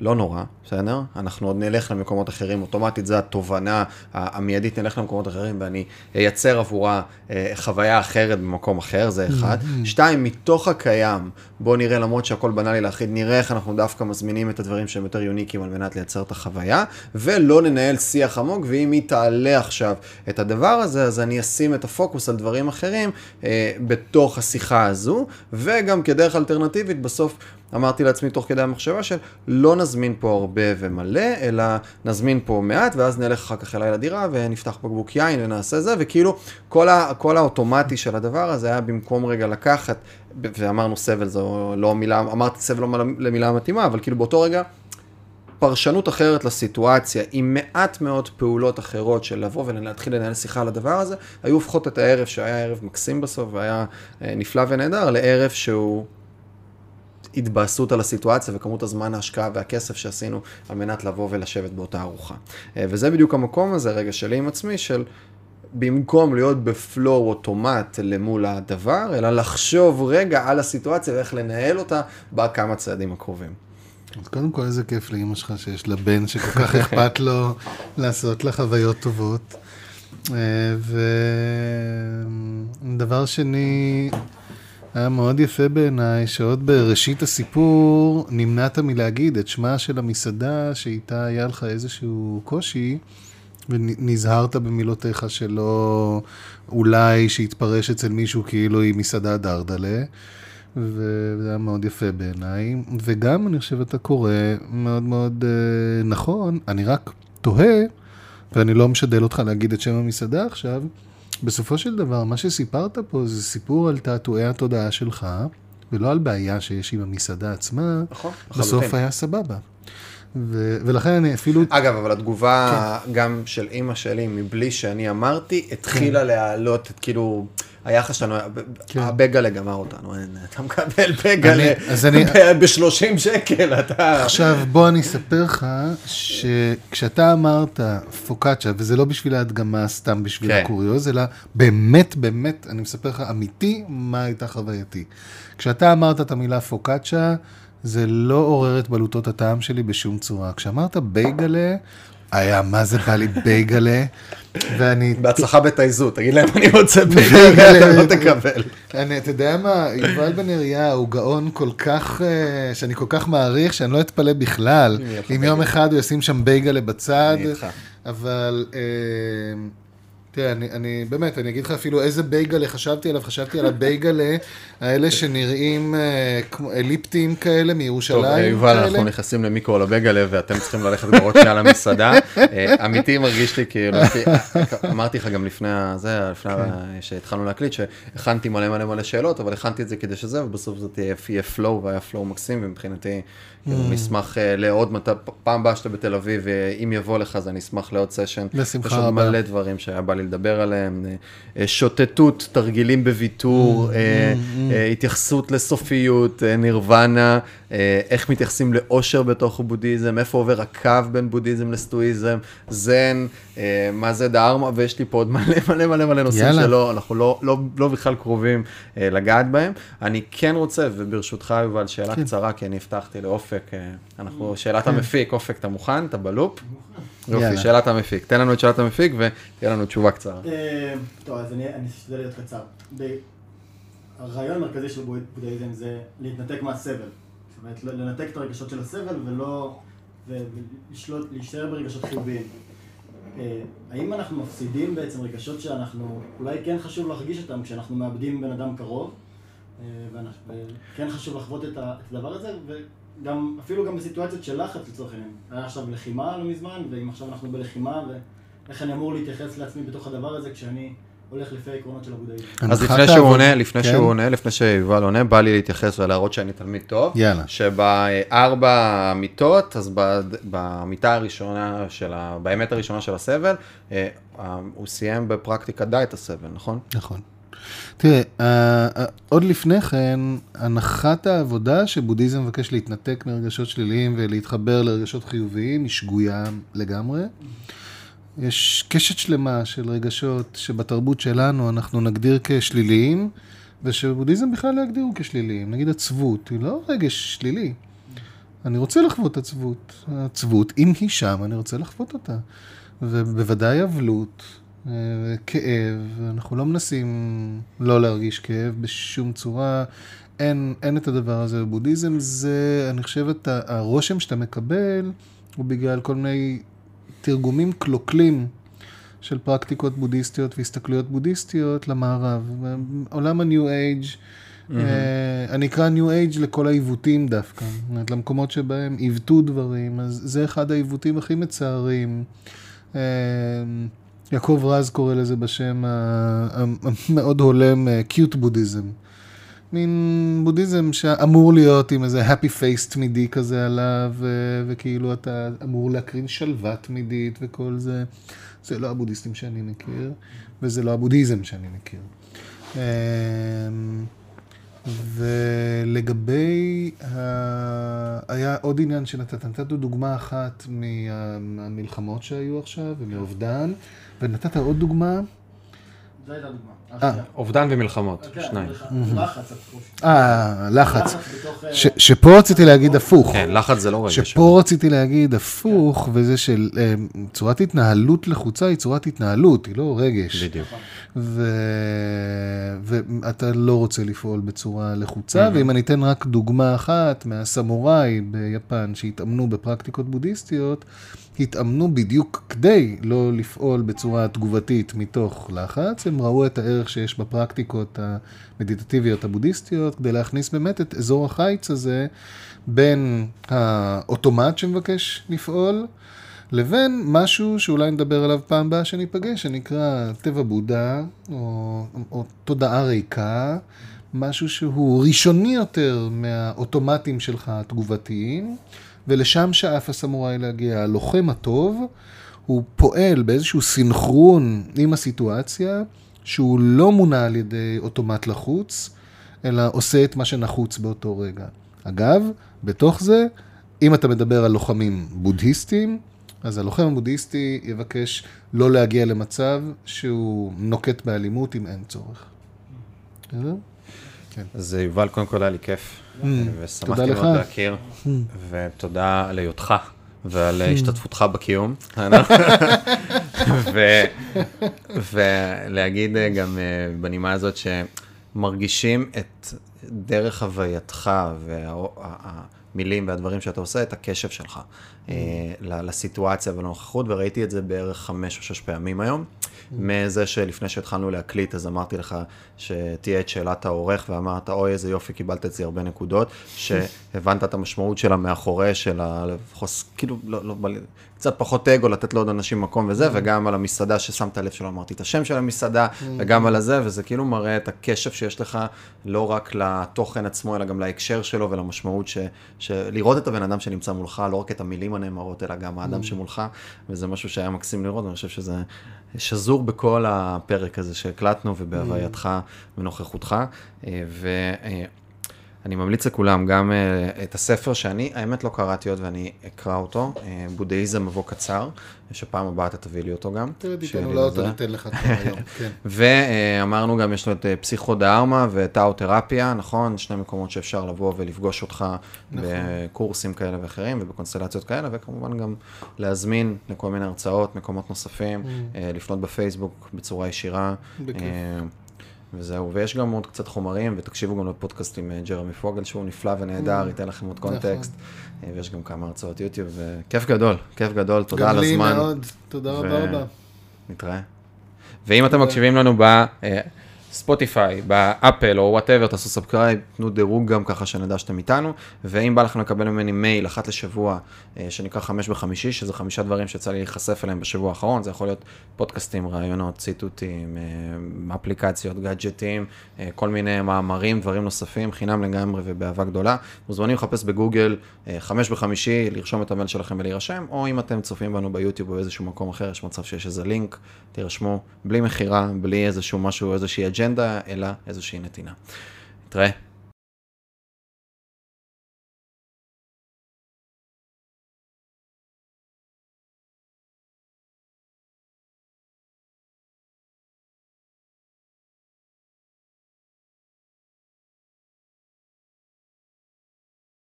Speaker 1: לא נורא, בסדר? אנחנו עוד נלך למקומות אחרים, אוטומטית זו התובנה המיידית, נלך למקומות אחרים ואני אייצר עבורה אה, חוויה אחרת במקום אחר, זה אחד. שתיים, מתוך הקיים, בוא נראה, למרות שהכל בנאלי להחיד, נראה איך אנחנו דווקא מזמינים את הדברים שהם יותר יוניקים על מנת לייצר את החוויה, ולא ננהל שיח עמוק, ואם היא תעלה עכשיו את הדבר הזה, אז אני אשים את הפוקוס על דברים אחרים אה, בתוך השיחה הזו, וגם כדרך אלטרנטיבית, בסוף אמרתי לעצמי תוך כדי המחשבה של לא נזמין פה הרבה ומלא, אלא נזמין פה מעט, ואז נלך אחר כך אליי לדירה ונפתח בקבוק יין ונעשה זה, וכאילו כל, ה, כל האוטומטי של הדבר הזה היה במקום רגע לקחת, ואמרנו סבל זו לא מילה, אמרתי סבל לא למילה המתאימה, אבל כאילו באותו רגע פרשנות אחרת לסיטואציה, עם מעט מאוד פעולות אחרות של לבוא ולהתחיל לנהל שיחה על הדבר הזה, היו הופכות את הערב שהיה ערב מקסים בסוף והיה אה, נפלא ונהדר, לערב שהוא התבאסות על הסיטואציה וכמות הזמן ההשקעה והכסף שעשינו על מנת לבוא ולשבת באותה ארוחה. אה, וזה בדיוק המקום הזה, רגע שלי עם עצמי, של במקום להיות בפלואו אוטומט למול הדבר, אלא לחשוב רגע על הסיטואציה ואיך לנהל אותה בכמה צעדים הקרובים.
Speaker 2: אז קודם כל איזה כיף לאמא שלך שיש לה בן שכל כך אכפת לו (laughs) לעשות לה חוויות טובות. אה, ודבר שני, היה מאוד יפה בעיניי, שעוד בראשית הסיפור נמנעת מלהגיד את שמה של המסעדה שאיתה היה לך איזשהו קושי, ונזהרת במילותיך שלא אולי שיתפרש אצל מישהו כאילו היא מסעדה דרדלה. וזה היה מאוד יפה בעיניי, וגם אני חושב אתה קורא מאוד מאוד אה, נכון, אני רק תוהה, ואני לא משדל אותך להגיד את שם המסעדה עכשיו, בסופו של דבר, מה שסיפרת פה זה סיפור על תעתועי התודעה שלך, ולא על בעיה שיש עם המסעדה עצמה.
Speaker 1: נכון,
Speaker 2: בסוף היה סבבה. ו- ולכן אני אפילו...
Speaker 1: אגב, אבל התגובה כן. גם של אימא שלי, מבלי שאני אמרתי, התחילה כן. להעלות את כאילו... היחס שלנו, כן. הבגלה גמר אותנו, אין, אתה מקבל בגלה ב-30 שקל, אתה...
Speaker 2: עכשיו בוא אני אספר לך שכשאתה אמרת פוקאצ'ה, וזה לא בשביל ההדגמה, סתם בשביל כן. הקוריוז, אלא באמת, באמת, אני מספר לך אמיתי, מה הייתה חווייתי. כשאתה אמרת את המילה פוקאצ'ה, זה לא עורר את בלוטות הטעם שלי בשום צורה. כשאמרת בייגלה, היה, מה זה בא לי בייגלה, ואני...
Speaker 1: בהצלחה בתייזו, תגיד להם אני רוצה בייגלה, אתה לא תקבל.
Speaker 2: אני, אתה יודע מה, יובל בן אריה הוא גאון כל כך, אה, שאני כל כך מעריך, שאני לא אתפלא בכלל, אם יום אחד הוא ישים שם בייגלה בצד, אבל... אה, תראה, אני, אני באמת, אני אגיד לך אפילו איזה בייגלה חשבתי עליו, חשבתי על הבייגלה, האלה שנראים אה, כמו אליפטיים כאלה מירושלים. טוב,
Speaker 1: אה, יובל, אנחנו נכנסים למיקרו לבייגלה ואתם צריכים ללכת בעוד שנייה למסעדה. אה, אמיתי מרגיש לי כאילו, אמרתי לך גם לפני זה, לפני כן. שהתחלנו להקליט, שהכנתי מלא מלא מלא שאלות, אבל הכנתי את זה כדי שזה, ובסוף זה תהיה פלואו, והיה פלואו מקסים, ומבחינתי... כאילו, mm. נשמח אה, לעוד, פעם הבאה שאתה בתל אביב, אם יבוא לך, אז אני אשמח לעוד סשן.
Speaker 2: בשמחה רבה.
Speaker 1: יש עוד מלא דברים שהיה בא לי לדבר עליהם, אה, אה, שוטטות, תרגילים בוויתור, אה, אה, התייחסות לסופיות, אה, נירוונה, אה, איך מתייחסים לאושר בתוך בודהיזם, איפה עובר הקו בין בודהיזם לסטואיזם, זן, אה, מה זה דהרמה, ויש לי פה עוד מלא מלא מלא מלא נושאים
Speaker 2: יאללה.
Speaker 1: שלא, אנחנו לא, לא, לא בכלל קרובים אה, לגעת בהם. אני כן רוצה, וברשותך יובל, שאלה קצרה, כי אני הבטחתי לאופק, אה, אנחנו, שאלת המפיק, אופק, אתה מוכן? אתה בלופ? יופי,
Speaker 2: יאללה.
Speaker 1: שאלת המפיק. תן לנו את שאלת המפיק ותהיה לנו תשובה קצרה.
Speaker 4: אה, טוב, אז אני אשתדל להיות קצר. ב- הרעיון המרכזי של בודהי- בודהיזם זה להתנתק מהסבל. אומרת, לנתק את הרגשות של הסבל ולא... ולשלוט, להישאר ברגשות חיוביים. אה, האם אנחנו מפסידים בעצם רגשות שאנחנו, אולי כן חשוב להרגיש אותם כשאנחנו מאבדים בן אדם קרוב, אה, וכן חשוב לחוות את הדבר הזה, וגם, אפילו גם בסיטואציות של לחץ לצורך העניין. היה עכשיו לחימה לא מזמן, ואם עכשיו אנחנו בלחימה, ואיך אני אמור להתייחס לעצמי בתוך הדבר הזה כשאני הולך לפי העקרונות של הבודהיזם.
Speaker 1: אז לפני שהוא עונה, לפני
Speaker 2: כן?
Speaker 1: שהוא עונה, לפני שיובל עונה, בא לי להתייחס ולהראות שאני תלמיד טוב.
Speaker 2: יאללה.
Speaker 1: שבארבע מיטות, אז ב- במיטה הראשונה של ה... באמת הראשונה של הסבל, אה, אה, הוא סיים בפרקטיקה די את הסבל, נכון?
Speaker 2: נכון. תראה, אה, אה, עוד לפני כן, הנחת העבודה שבודהיזם מבקש להתנתק מרגשות שליליים ולהתחבר לרגשות חיוביים היא שגויה לגמרי. יש קשת שלמה של רגשות שבתרבות שלנו אנחנו נגדיר כשליליים, ושבודהיזם בכלל לא יגדירו כשליליים. נגיד עצבות, היא לא רגש שלילי. אני רוצה לחוות עצבות. עצבות, אם היא שם, אני רוצה לחוות אותה. ובוודאי אבלות, אה, כאב, אנחנו לא מנסים לא להרגיש כאב בשום צורה. אין, אין את הדבר הזה בבודהיזם, זה, אני חושב, את הרושם שאתה מקבל הוא בגלל כל מיני תרגומים קלוקלים של פרקטיקות בודהיסטיות והסתכלויות בודהיסטיות למערב. עולם ה-New Age, אה, אני אקרא New Age לכל העיוותים דווקא, זאת אומרת, למקומות שבהם עיוותו דברים, אז זה אחד העיוותים הכי מצערים. אה, יעקב רז קורא לזה בשם המאוד הולם קיוט בודהיזם. מין בודהיזם שאמור להיות עם איזה happy face תמידי כזה עליו, וכאילו אתה אמור להקרין שלווה תמידית וכל זה. זה לא הבודהיסטים שאני מכיר, וזה לא הבודהיזם שאני מכיר. אמ, ולגבי, ה... היה עוד עניין שנתת, נתת דוגמה אחת מה- מהמלחמות שהיו עכשיו ומאובדן, ונתת עוד דוגמה,
Speaker 4: זו הייתה דוגמה.
Speaker 2: אה.
Speaker 1: אובדן ומלחמות,
Speaker 4: כן,
Speaker 1: שניים.
Speaker 2: אה, לחץ.
Speaker 4: אה,
Speaker 2: ש, שפה רציתי להגיד הפוך.
Speaker 1: כן, לחץ זה לא רגע.
Speaker 2: שפה רציתי להגיד הפוך, וזה של אה, צורת התנהלות לחוצה היא צורת התנהלות, היא לא רגש.
Speaker 1: בדיוק.
Speaker 2: ו... ואתה לא רוצה לפעול בצורה לחוצה, ואם אני אתן רק דוגמה אחת מהסמוראי ביפן שהתאמנו בפרקטיקות בודהיסטיות, התאמנו בדיוק כדי לא לפעול בצורה תגובתית מתוך לחץ, הם ראו את הערך שיש בפרקטיקות המדיטטיביות הבודהיסטיות, כדי להכניס באמת את אזור החיץ הזה בין האוטומט שמבקש לפעול, לבין משהו שאולי נדבר עליו פעם הבאה שניפגש, שנקרא טבע בודה, או, או תודעה ריקה, משהו שהוא ראשוני יותר מהאוטומטים שלך התגובתיים, ולשם שאף הסמוראי להגיע. הלוחם הטוב, הוא פועל באיזשהו סינכרון עם הסיטואציה, שהוא לא מונע על ידי אוטומט לחוץ, אלא עושה את מה שנחוץ באותו רגע. אגב, בתוך זה, אם אתה מדבר על לוחמים בודהיסטים, אז הלוחם הבודהיסטי יבקש לא להגיע למצב שהוא נוקט באלימות אם אין צורך. בסדר?
Speaker 1: אז יובל, קודם כל היה לי כיף, ושמחתי
Speaker 2: תודה לך.
Speaker 1: מאוד להכיר, ותודה על היותך ועל השתתפותך בקיום. (laughs) ו- ולהגיד אה, גם אה, בנימה הזאת שמרגישים את דרך הווייתך והמילים והדברים שאתה עושה, את הקשב שלך ל- לסיטואציה ולנוכחות, וראיתי את זה בערך חמש או שש פעמים היום. מזה שלפני שהתחלנו להקליט, אז אמרתי לך שתהיה את שאלת העורך, ואמרת, אוי, איזה יופי, קיבלת אצלי הרבה נקודות, (laughs) שהבנת את המשמעות שלה מאחורי, של ה... כאילו, לא, לא, קצת פחות אגו, לתת לעוד אנשים מקום וזה, וגם על המסעדה ששמת לב שלא אמרתי את השם של המסעדה, וגם על הזה, וזה כאילו מראה את הקשב שיש לך, לא רק לתוכן עצמו, אלא גם להקשר שלו ולמשמעות, ש, שלראות את הבן אדם שנמצא מולך, לא רק את המילים הנאמרות, אלא גם האדם שמולך, וזה משהו שהיה מקסים לראות, ואני חושב שזה שזור בכל הפרק הזה שהקלטנו, ובהווייתך ונוכחותך, אה, ו... אה, אני ממליץ לכולם גם uh, את הספר שאני, האמת לא קראתי עוד ואני אקרא אותו, uh, בודהיזם מבוא קצר, שפעם הבאה אתה תביא לי אותו גם.
Speaker 2: תראה,
Speaker 1: לזה.
Speaker 2: אותו, ניתן לך כבר היום, (laughs) כן.
Speaker 1: ואמרנו גם, יש לו את אה, פסיכודרמה וטאו-תרפיה, נכון? שני מקומות שאפשר לבוא ולפגוש אותך
Speaker 2: נכון.
Speaker 1: בקורסים כאלה ואחרים ובקונסטלציות כאלה, וכמובן גם להזמין לכל מיני הרצאות, מקומות נוספים, אה, לפנות בפייסבוק בצורה ישירה.
Speaker 2: Mm. בכיף.
Speaker 1: אה, וזהו, ויש גם עוד קצת חומרים, ותקשיבו גם לפודקאסט עם אה, ג'רמי פוגל, שהוא נפלא ונהדר, ייתן לכם עוד
Speaker 2: נכון.
Speaker 1: קונטקסט, אה, ויש גם כמה הרצאות יוטיוב, וכיף גדול, כיף גדול, תודה
Speaker 2: גם
Speaker 1: על הזמן.
Speaker 2: מאוד, תודה רבה רבה.
Speaker 1: נתראה. ואם אתם מקשיבים לנו בספוטיפיי, באפל או whatever, תעשו subscribe, תנו דירוג גם ככה שנדע שאתם איתנו, ואם בא לכם לקבל ממני מייל אחת לשבוע, אה, שנקרא חמש בחמישי, שזה חמישה דברים שיצא לי להיחשף אליהם בשבוע האחרון, זה יכול להיות פודקאסטים, רעיונות, ציטוטים, אה, אפליקציות, גאדג'טים, אה, כל מיני מאמרים, דברים נוספים, חינם לגמרי ובאהבה גדולה. מוזמנים לחפש בגוגל חמש בחמישי, לרשום את המייל שלכם ולהירשם, או אם אתם צופים בנו ביוטיוב או באיזשהו מקום אחר, יש מצב שיש איזה לינק, תירשמו, בלי מכירה, בלי איזשהו משהו, איזושהי אג'נדה, אלא איזושהי נתינה. נתראה.